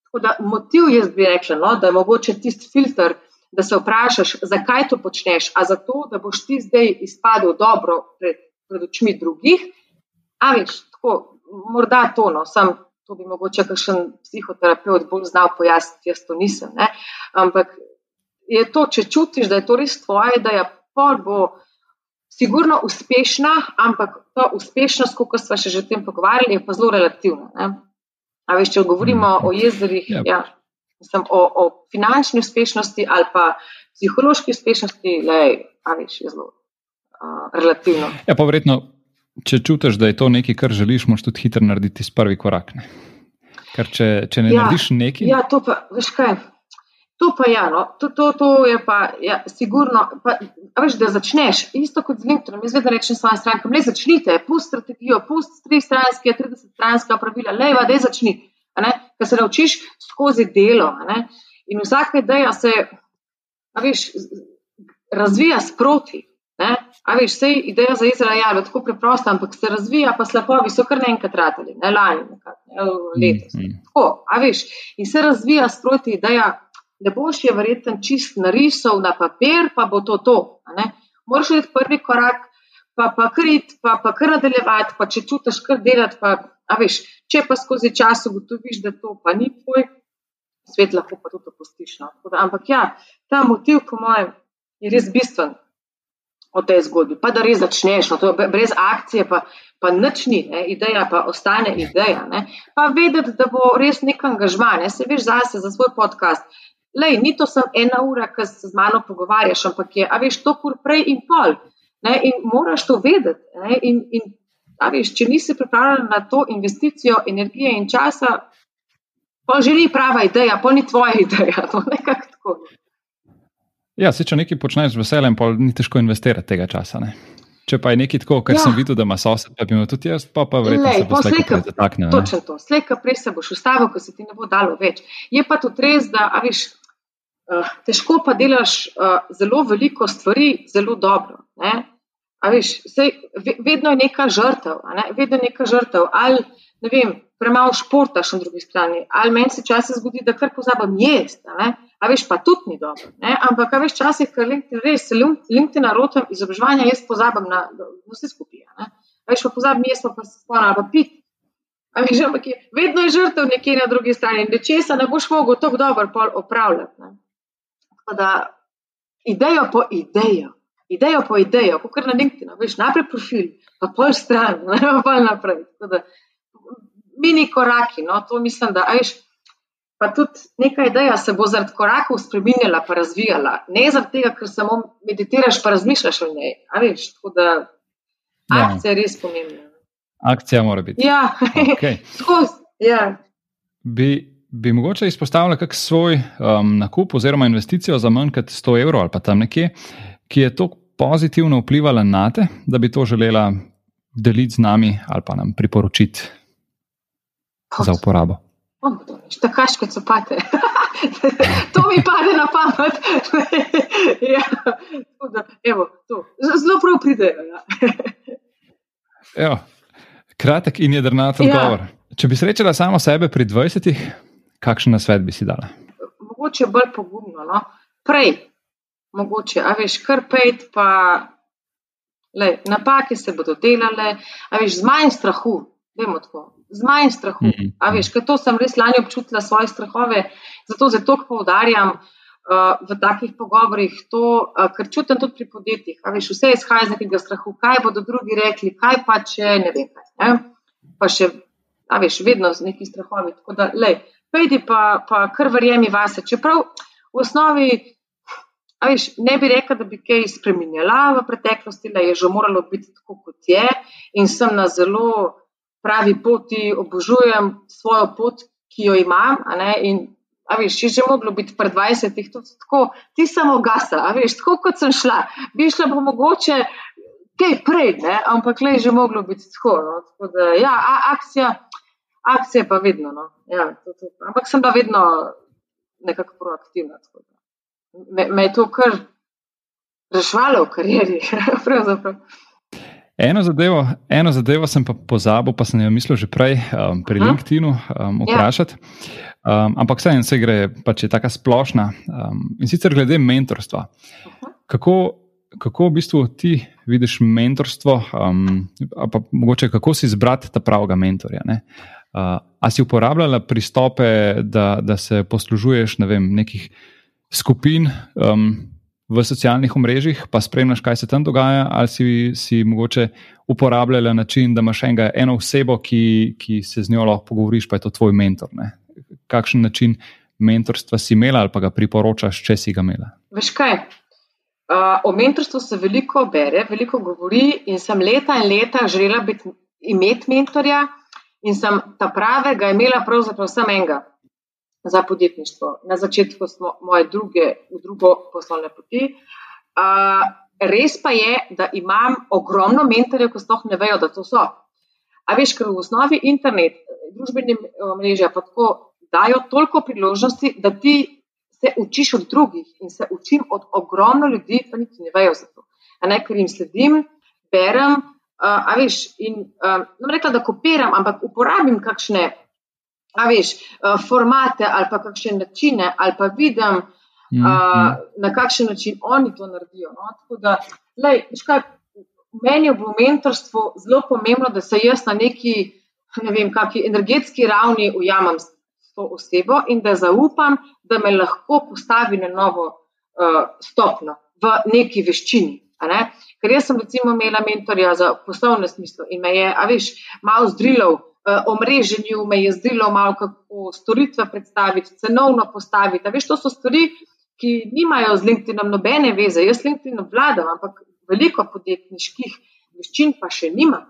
Tako da motiv jaz bi rekla, no, da je mogoče tisti filter, da se vprašaš, zakaj to počneš, a zato, da boš ti zdaj izpadel dobro pred, pred očmi drugih. A veš, tako, morda to, no, sem. To bi mogoče kakšen psihoterapeut bolj znal pojasniti, jaz to nisem. Ne? Ampak je to, če čutiš, da je to res tvoje, da je pol bo sigurno uspešna, ampak ta uspešnost, kot smo se že o tem pogovarjali, je pa zelo relativna. Ne? A veš, če govorimo mm. o jezerih, yep. Ja. ja, mislim, o, o finančni uspešnosti ali pa psihološki uspešnosti, le, a veš, je zelo uh, relativno. Ja, pa verjetno, če čutiš, da je to nekaj, kar želiš, moš tudi hitro narediti prvi korak. Ne? Ker če, če ne ja, narediš nekaj. Ja, to pa, veš kaj. To pa je, ja, no. to, to, to je pa, ja, sigurno, pa, veš, da začneš, isto kot z LinkedInom. Jaz vedno rečem svojim strankam, le začnite, pust strategijo, pust tri stranske, 30 stranska pravila, leva, da je začni, ker se naučiš skozi delo. In vsaka ideja se, veš, razvija sproti. A veš, vse ideja za Izrael je tako preprosta, ampak se razvija, pa slabovi so kar naenkrat ratali, ne lani, ne, letos. Mm, mm. Tako, a veš, in se razvija sproti ideja ne boš je verjetno čist narisal na papir, pa bo to to. Moraš iti prvi korak, pa pa krit, pa pa kar nadaljevati, pa če čutiš kar delati. Pa, veš, če pa skozi čas ugotoviš, da to pa ni tvoj, svet lahko pa tudi opustiš. No. Ampak ja, ta motiv, po mojem, je res bistven. O tej zgodbi, pa da res začneš, no, to, brez akcije, pa, pa nič ni, ne, ideja pa ostane ideja. Ne. Pa vedeti, da bo res nek angažman, ne, se veš zase, za svoj podcast. Lej, ni to samo ena ura, ki se z mano pogovarjaš, ampak je, a veš, to kur prej in pol. Ne, in moraš to vedeti. Ne, in, in, veš, če nisi pripravljen na to investicijo energije in časa, pa že ni prava ideja, pa ni tvoja <laughs> ideja. To nekako tako. Ja, se če nekaj počneš z veseljem, pa ni težko investirati tega časa. Ne? Če pa je nekaj tako, kar ja. sem videl, da ima sosed, pa bi imel tudi jaz, pa, pa verjetno Lej, se bo slejka zataknil. Točno to, slejka prej se boš ustavil, ko se ti ne bo dalo več. Je pa tudi res, da, a veš, težko pa delaš uh, zelo veliko stvari, zelo dobro. Veš, sej, vedno je neka žrtev, ne? vedno je neka žrtev. Ali ne vem, premalo športaš na drugi strani, ali meni se časih zgodi, da kar pozabim jesti. A veš, pa tudi ni dobro. Ne? Ampak, veš, časih, ker LinkedIn res, LinkedIn narotam izobraževanja, jaz pozabim na, na vse skupine. Veš, pa pozabim jesti, pa se spomnim, pa pit. Veš, ampak je, vedno je žrtev nekje na drugi strani in nečesa ne boš mogel tako dobro opravljati. Da, idejo po idejo, idejo po idejo, kot kar na LinkedIn, veš, najprej profil, pa pol stran, <laughs> ne pa naprej. Da, mini koraki, no, to mislim, da veš. Pa tudi neka ideja se bo zaradi korakov spremenjala, pa razvijala. Ne zaradi tega, ker samo meditiraš, pa razmišljaš o njej. Veš, da, ja. akcija je res pomembna. Akcija mora biti. Ja, okay. <laughs> skozi. Ja. Bi bi mogoče izpostavila kak svoj um, nakup oziroma investicijo za manj kot 100 evrov ali pa tam nekje, ki je tako pozitivno vplivala na te, da bi to želela deliti z nami ali pa nam priporočiti Kot? za uporabo. Takaš kot so pate. to mi pade na pamet. <laughs> ja, da, evo, Zelo prav pridejo. Ja. Kratek in jedrnat odgovor. Ja. Če bi srečala samo sebe pri 20, kakšen nasvet bi si dala? Mogoče bolj pogumno. No? Prej, mogoče, a veš, kar pet, pa le, napake se bodo delale, a veš, z manj strahu, vemo tako. Z manj strahu. Mm -hmm. A veš, ker to sem res lani občutila svoje strahove, zato zato poudarjam uh, v takih pogovorih to, uh, ker čutim tudi pri podjetjih. A veš, vse izhaja iz nekega strahu, kaj bodo drugi rekli, kaj pa če ne vem kaj. Ne? Pa še, a veš, vedno z neki strahovi. Tako da, lej, pejdi pa, pa kar verjemi vase. Čeprav v osnovi, viš, ne bi rekel, da bi kaj spremenjala v preteklosti, da je že moralo biti tako, kot je, in sem na zelo pravi poti, obožujem svojo pot, ki jo imam. In, a veš, če že moglo biti pred 20-ih, tako, ti samo gasa, a veš, tako kot sem šla, bi šla pa mogoče kaj prej, ne? ampak le že moglo biti tako. No? tako da, ja, akcija, akcija pa vedno. No? Ja, to, to. Ampak sem pa vedno nekako proaktivna. Me, me je to kar rešvalo v karieri. <laughs> eno, zadevo, eno zadevo sem pa pozabil, pa sem jo mislil že prej um, pri Aha. LinkedInu um, ja. vprašati. Um, ampak vseeno se gre, pač je tako splošna. Um, in sicer glede mentorstva. Kako, kako v bistvu ti vidiš mentorstvo, um, pa mogoče kako si izbrati ta pravega mentorja? Uh, a si uporabljala pristope, da, da se poslužuješ ne vem, nekih skupin um, v socialnih omrežjih, pa spremljaš, kaj se tam dogaja, ali si, si mogoče uporabljala način, da imaš enega, eno osebo, ki, ki se z njo lahko pogovoriš, pa je to tvoj mentor. Ne? Kakšen način mentorstva si imela ali pa ga priporočaš, če si ga imela? Veš kaj? Uh, o mentorstvu se veliko bere, veliko govori, in sem leta in leta želela biti, imeti mentorja, in sem ta pravega imela pravzaprav samo enega za podjetništvo. Na začetku smo moje druge, v drugo poslovne poti. Uh, res pa je, da imam ogromno mentorjev, ki sploh ne vejo, da to so. A veš, ker v osnovi internet, družbene mreže pa tako dajo toliko priložnosti, da ti se učiš od drugih in se učim od ogromno ljudi, pa niti ne vejo za to. Ne, ker jim sledim, berem, uh, a veš, in uh, ne rekla, da kopiram, ampak uporabim kakšne a veš, uh, formate ali pa kakšne načine, ali pa vidim, mm -hmm. uh, na kakšen način oni to naredijo. No? Tako da, lej, kaj, meni je v mentorstvu zelo pomembno, da se jaz na neki, ne vem, kakšni energetski ravni ujamem s to osebo in da zaupam, da me lahko postavi na novo uh, stopno v neki veščini. Ne? Ker jaz sem recimo imela mentorja za poslovne smisle in me je, a veš, malo zdrilov. Eh, omreženju, me je zdelo malo, kako storitve predstaviti, cenovno postaviti. Veš, to so stvari, ki nimajo z LinkedInom nobene veze. Jaz LinkedIn obvladam, ampak veliko podjetniških veščin pa še nima.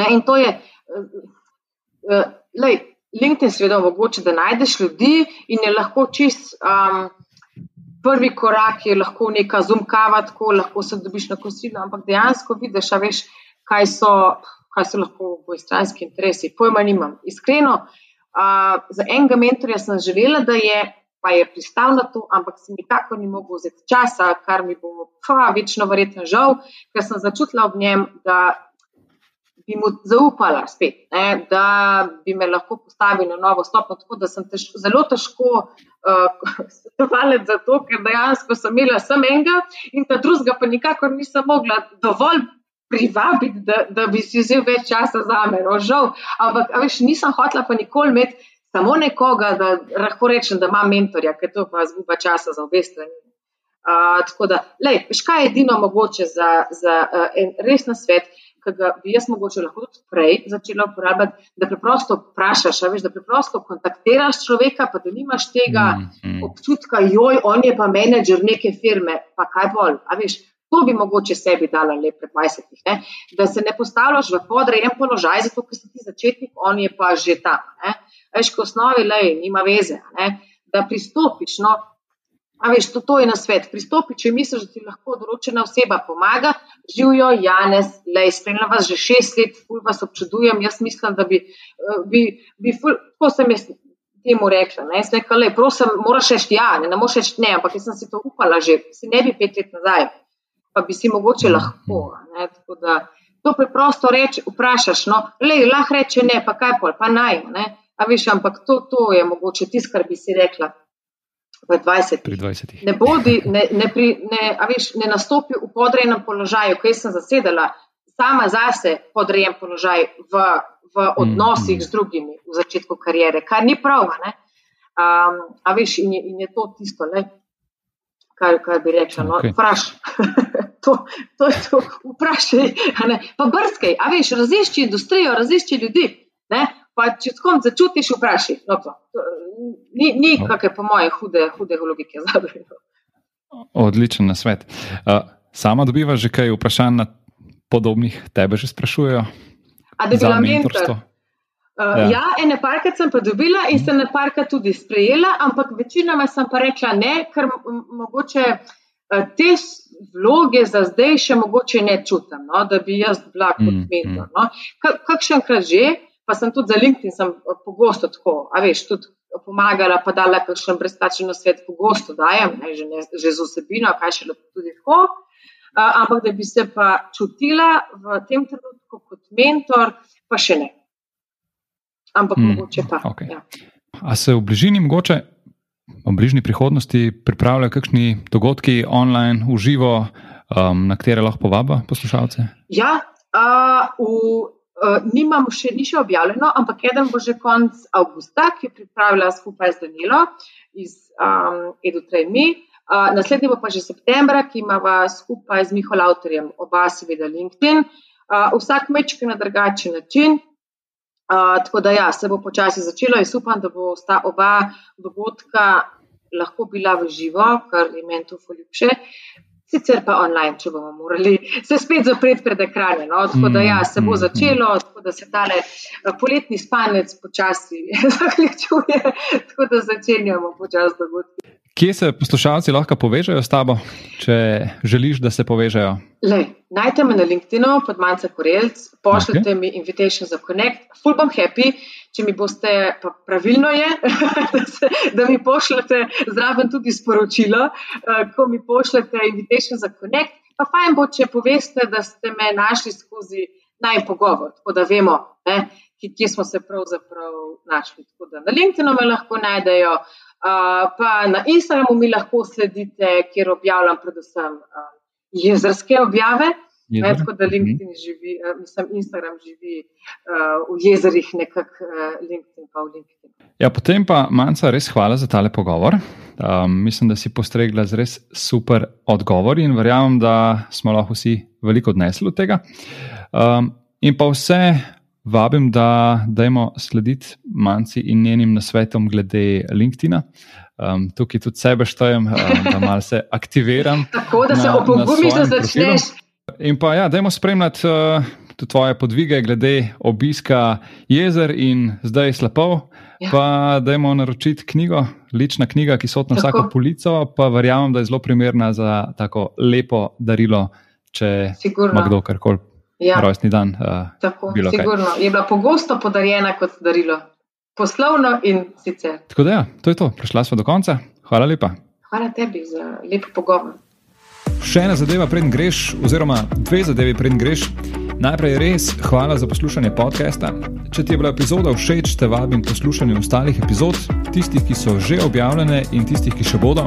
Ne, in to je, uh, uh, lej, LinkedIn seveda omogoča, da najdeš ljudi in je lahko čist. Um, Prvi korak je lahko neka zumkava, tako lahko se dobiš na kosilo, ampak dejansko vidiš, veš, kaj so kaj so lahko obojestranski interesi. Pojma nimam. Iskreno, uh, za enega mentorja sem želela, da je, pa je pristal na to, ampak se nikako ni mogel vzeti časa, kar mi bo pa večno verjetno žal, ker sem začutila ob njem, da bi mu zaupala spet, ne, da bi me lahko postavili na novo stopno. Tako da sem tež, zelo težko <laughs> svetovala uh, za to, ker dejansko sem imela samo enega in ta drugega pa nikakor nisem mogla dovolj privabiti, da, da bi si vzel več časa za me. No, žal, ampak veš, nisem hotela pa nikoli imeti samo nekoga, da lahko rečem, da imam mentorja, ker to pa zguba časa za obe strani. Uh, tako da, lej, veš, kaj je edino mogoče za, za uh, en res na svet, ki ga bi jaz mogoče lahko tudi prej začela uporabljati, da preprosto vprašaš, veš, da preprosto kontaktiraš človeka, pa da nimaš tega mm, mm. občutka, joj, on je pa menedžer neke firme, pa kaj bolj, a veš, To bi mogoče sebi dala le pred 20 let, da se ne postavljaš v podrejen položaj, zato ker si ti začetnik, on je pa že tam. Veš, ko osnovi le, nima veze, ne? da pristopiš. No, A veš, to, to je na svet. Pristopi, če misliš, da ti lahko določena oseba pomaga, živijo, Janes, le, spremljam vas že šest let, ful vas občudujem. Jaz mislim, da bi, eh, bi, bi ful, tako sem jaz temu rekla. Ne, rekla, le, prosim, moraš reči ja, ne, ne moreš reči ne, ampak jaz sem si to upala že, si ne bi pet let nazaj pa bi si mogoče lahko. Da, to preprosto reči, vprašaš, no, le, lahko reče ne, pa kaj pol, pa naj. Ne? A veš, ampak to, to je mogoče tisto, kar bi si rekla. 20. 20. Ne, bodi, ne, ne, pri, ne, veš, ne nastopi v podrejenem položaju, kaj sem zasedala, sama zase podrejen položaj v, v odnosih mm. z drugimi v začetku karijere, kar ni prav. Um, a veš, in je, in je to tisto, le, kar, kar bi rekla. No, okay. <laughs> to, to je to, vprašaj. Pa brskaj, a veš, razišči industrijo, razišči ljudi. Ne? Pa če kom začutiš, vprašaj. No, to, to, ni ni no. kakšne, po moje, hude, hude logike. <laughs> Odličen na svet. Uh, sama dobivaš že kaj vprašanj na podobnih, tebe že sprašujejo? A da bi bila mentor. Uh, ja. ja, ene parke sem pa dobila in sem na parka tudi sprejela, ampak večinoma sem pa rekla ne, ker mogoče uh, te vloge za zdaj še mogoče ne čutim, no, da bi jaz bila kot mm, mentor. No. Kakšenkrat že, pa sem tudi za LinkedIn sem pogosto tako, a veš, tudi pomagala, pa dala kakšen brezplačen svet, pogosto dajem, ne, že, ne, že z vsebino, kaj še tudi tako. Uh, ampak da bi se pa čutila v tem trenutku kot mentor, pa še ne. Ampak mm, mogoče pa. Okay. Ja. A se v bližini mogoče v bližnji prihodnosti pripravljajo kakšni dogodki online, v živo, um, na katere lahko povaba poslušalce? Ja, uh, v, nimam še ni še objavljeno, ampak eden bo že konec avgusta, ki je pripravila skupaj z Danilo iz um, EduTrainMe. Uh, naslednji bo pa že septembra, ki ima skupaj z Miho Lauterjem, oba seveda LinkedIn. Uh, vsak mečki na drugačen način, tako da, ja, se bo počasi začelo. Jaz upam, da bo sta oba dogodka lahko bila v živo, kar je meni to ljubše. Sicer pa online, če bomo morali se spet zapreti pred ekranom. No? Tako da, ja, se bo mm, mm, začelo, tako da se tale poletni spanec počasi <laughs> zaključuje, tako da začenjamo počasi dogodki. Kje se poslušalci lahko povežejo s tabo, če želiš, da se povežejo? Najdete me na LinkedIn, pod Manca Korelc, pošljite okay. mi invitation za Connect. Full bom happy, če mi boste, pa pravilno je, <laughs> da, se, da mi pošljete zraven tudi sporočilo, uh, ko mi pošljete invitation za Connect. Pa fajn bo, če poveste, da ste me našli skozi naj pogovor, tako da vemo, ne, kje smo se pravzaprav našli. Tako da na LinkedIn me lahko najdejo pa na Instagramu mi lahko sledite, kjer objavljam predvsem uh, jezerske objave. Ne, tako da LinkedIn mhm. živi, mislim, Instagram živi uh, v jezerih, nekako uh, LinkedIn pa v LinkedIn. Ja, potem pa, Manca, res hvala za tale pogovor. Um, mislim, da si postregla z res super odgovori in verjamem, da smo lahko vsi veliko odnesli od tega. Um, in pa vse vabim, da dajmo slediti manjci in njenim nasvetom glede LinkedIn. Um, tukaj tudi sebe štejem, um, da malo se aktiviram. <laughs> Tako da se opogumiš, da začneš. In pa, ja, dajmo spremljati uh, tvoje podvige glede obiska jezer in zdaj slapov. Ja. Pa dajmo naročiti knjigo, lična knjiga, ki so na vsako polico, pa verjamem, da je zelo primerna za tako lepo darilo, če Sigurno. ima kdo karkoli ja. rojstni dan. Uh, Tako, sigurno. Je bila pogosto podarjena kot darilo, poslovno in sicer. Tako da, ja, to je to. Prišla smo do konca. Hvala lepa. Hvala tebi za lep pogovor. Še ena zadeva, preden greš, oziroma dve zadevi, preden greš. Najprej res hvala za poslušanje podcasta. Če ti je bila epizoda všeč, te vabim poslušati ostalih epizod, tistih, ki so že objavljene in tistih, ki še bodo.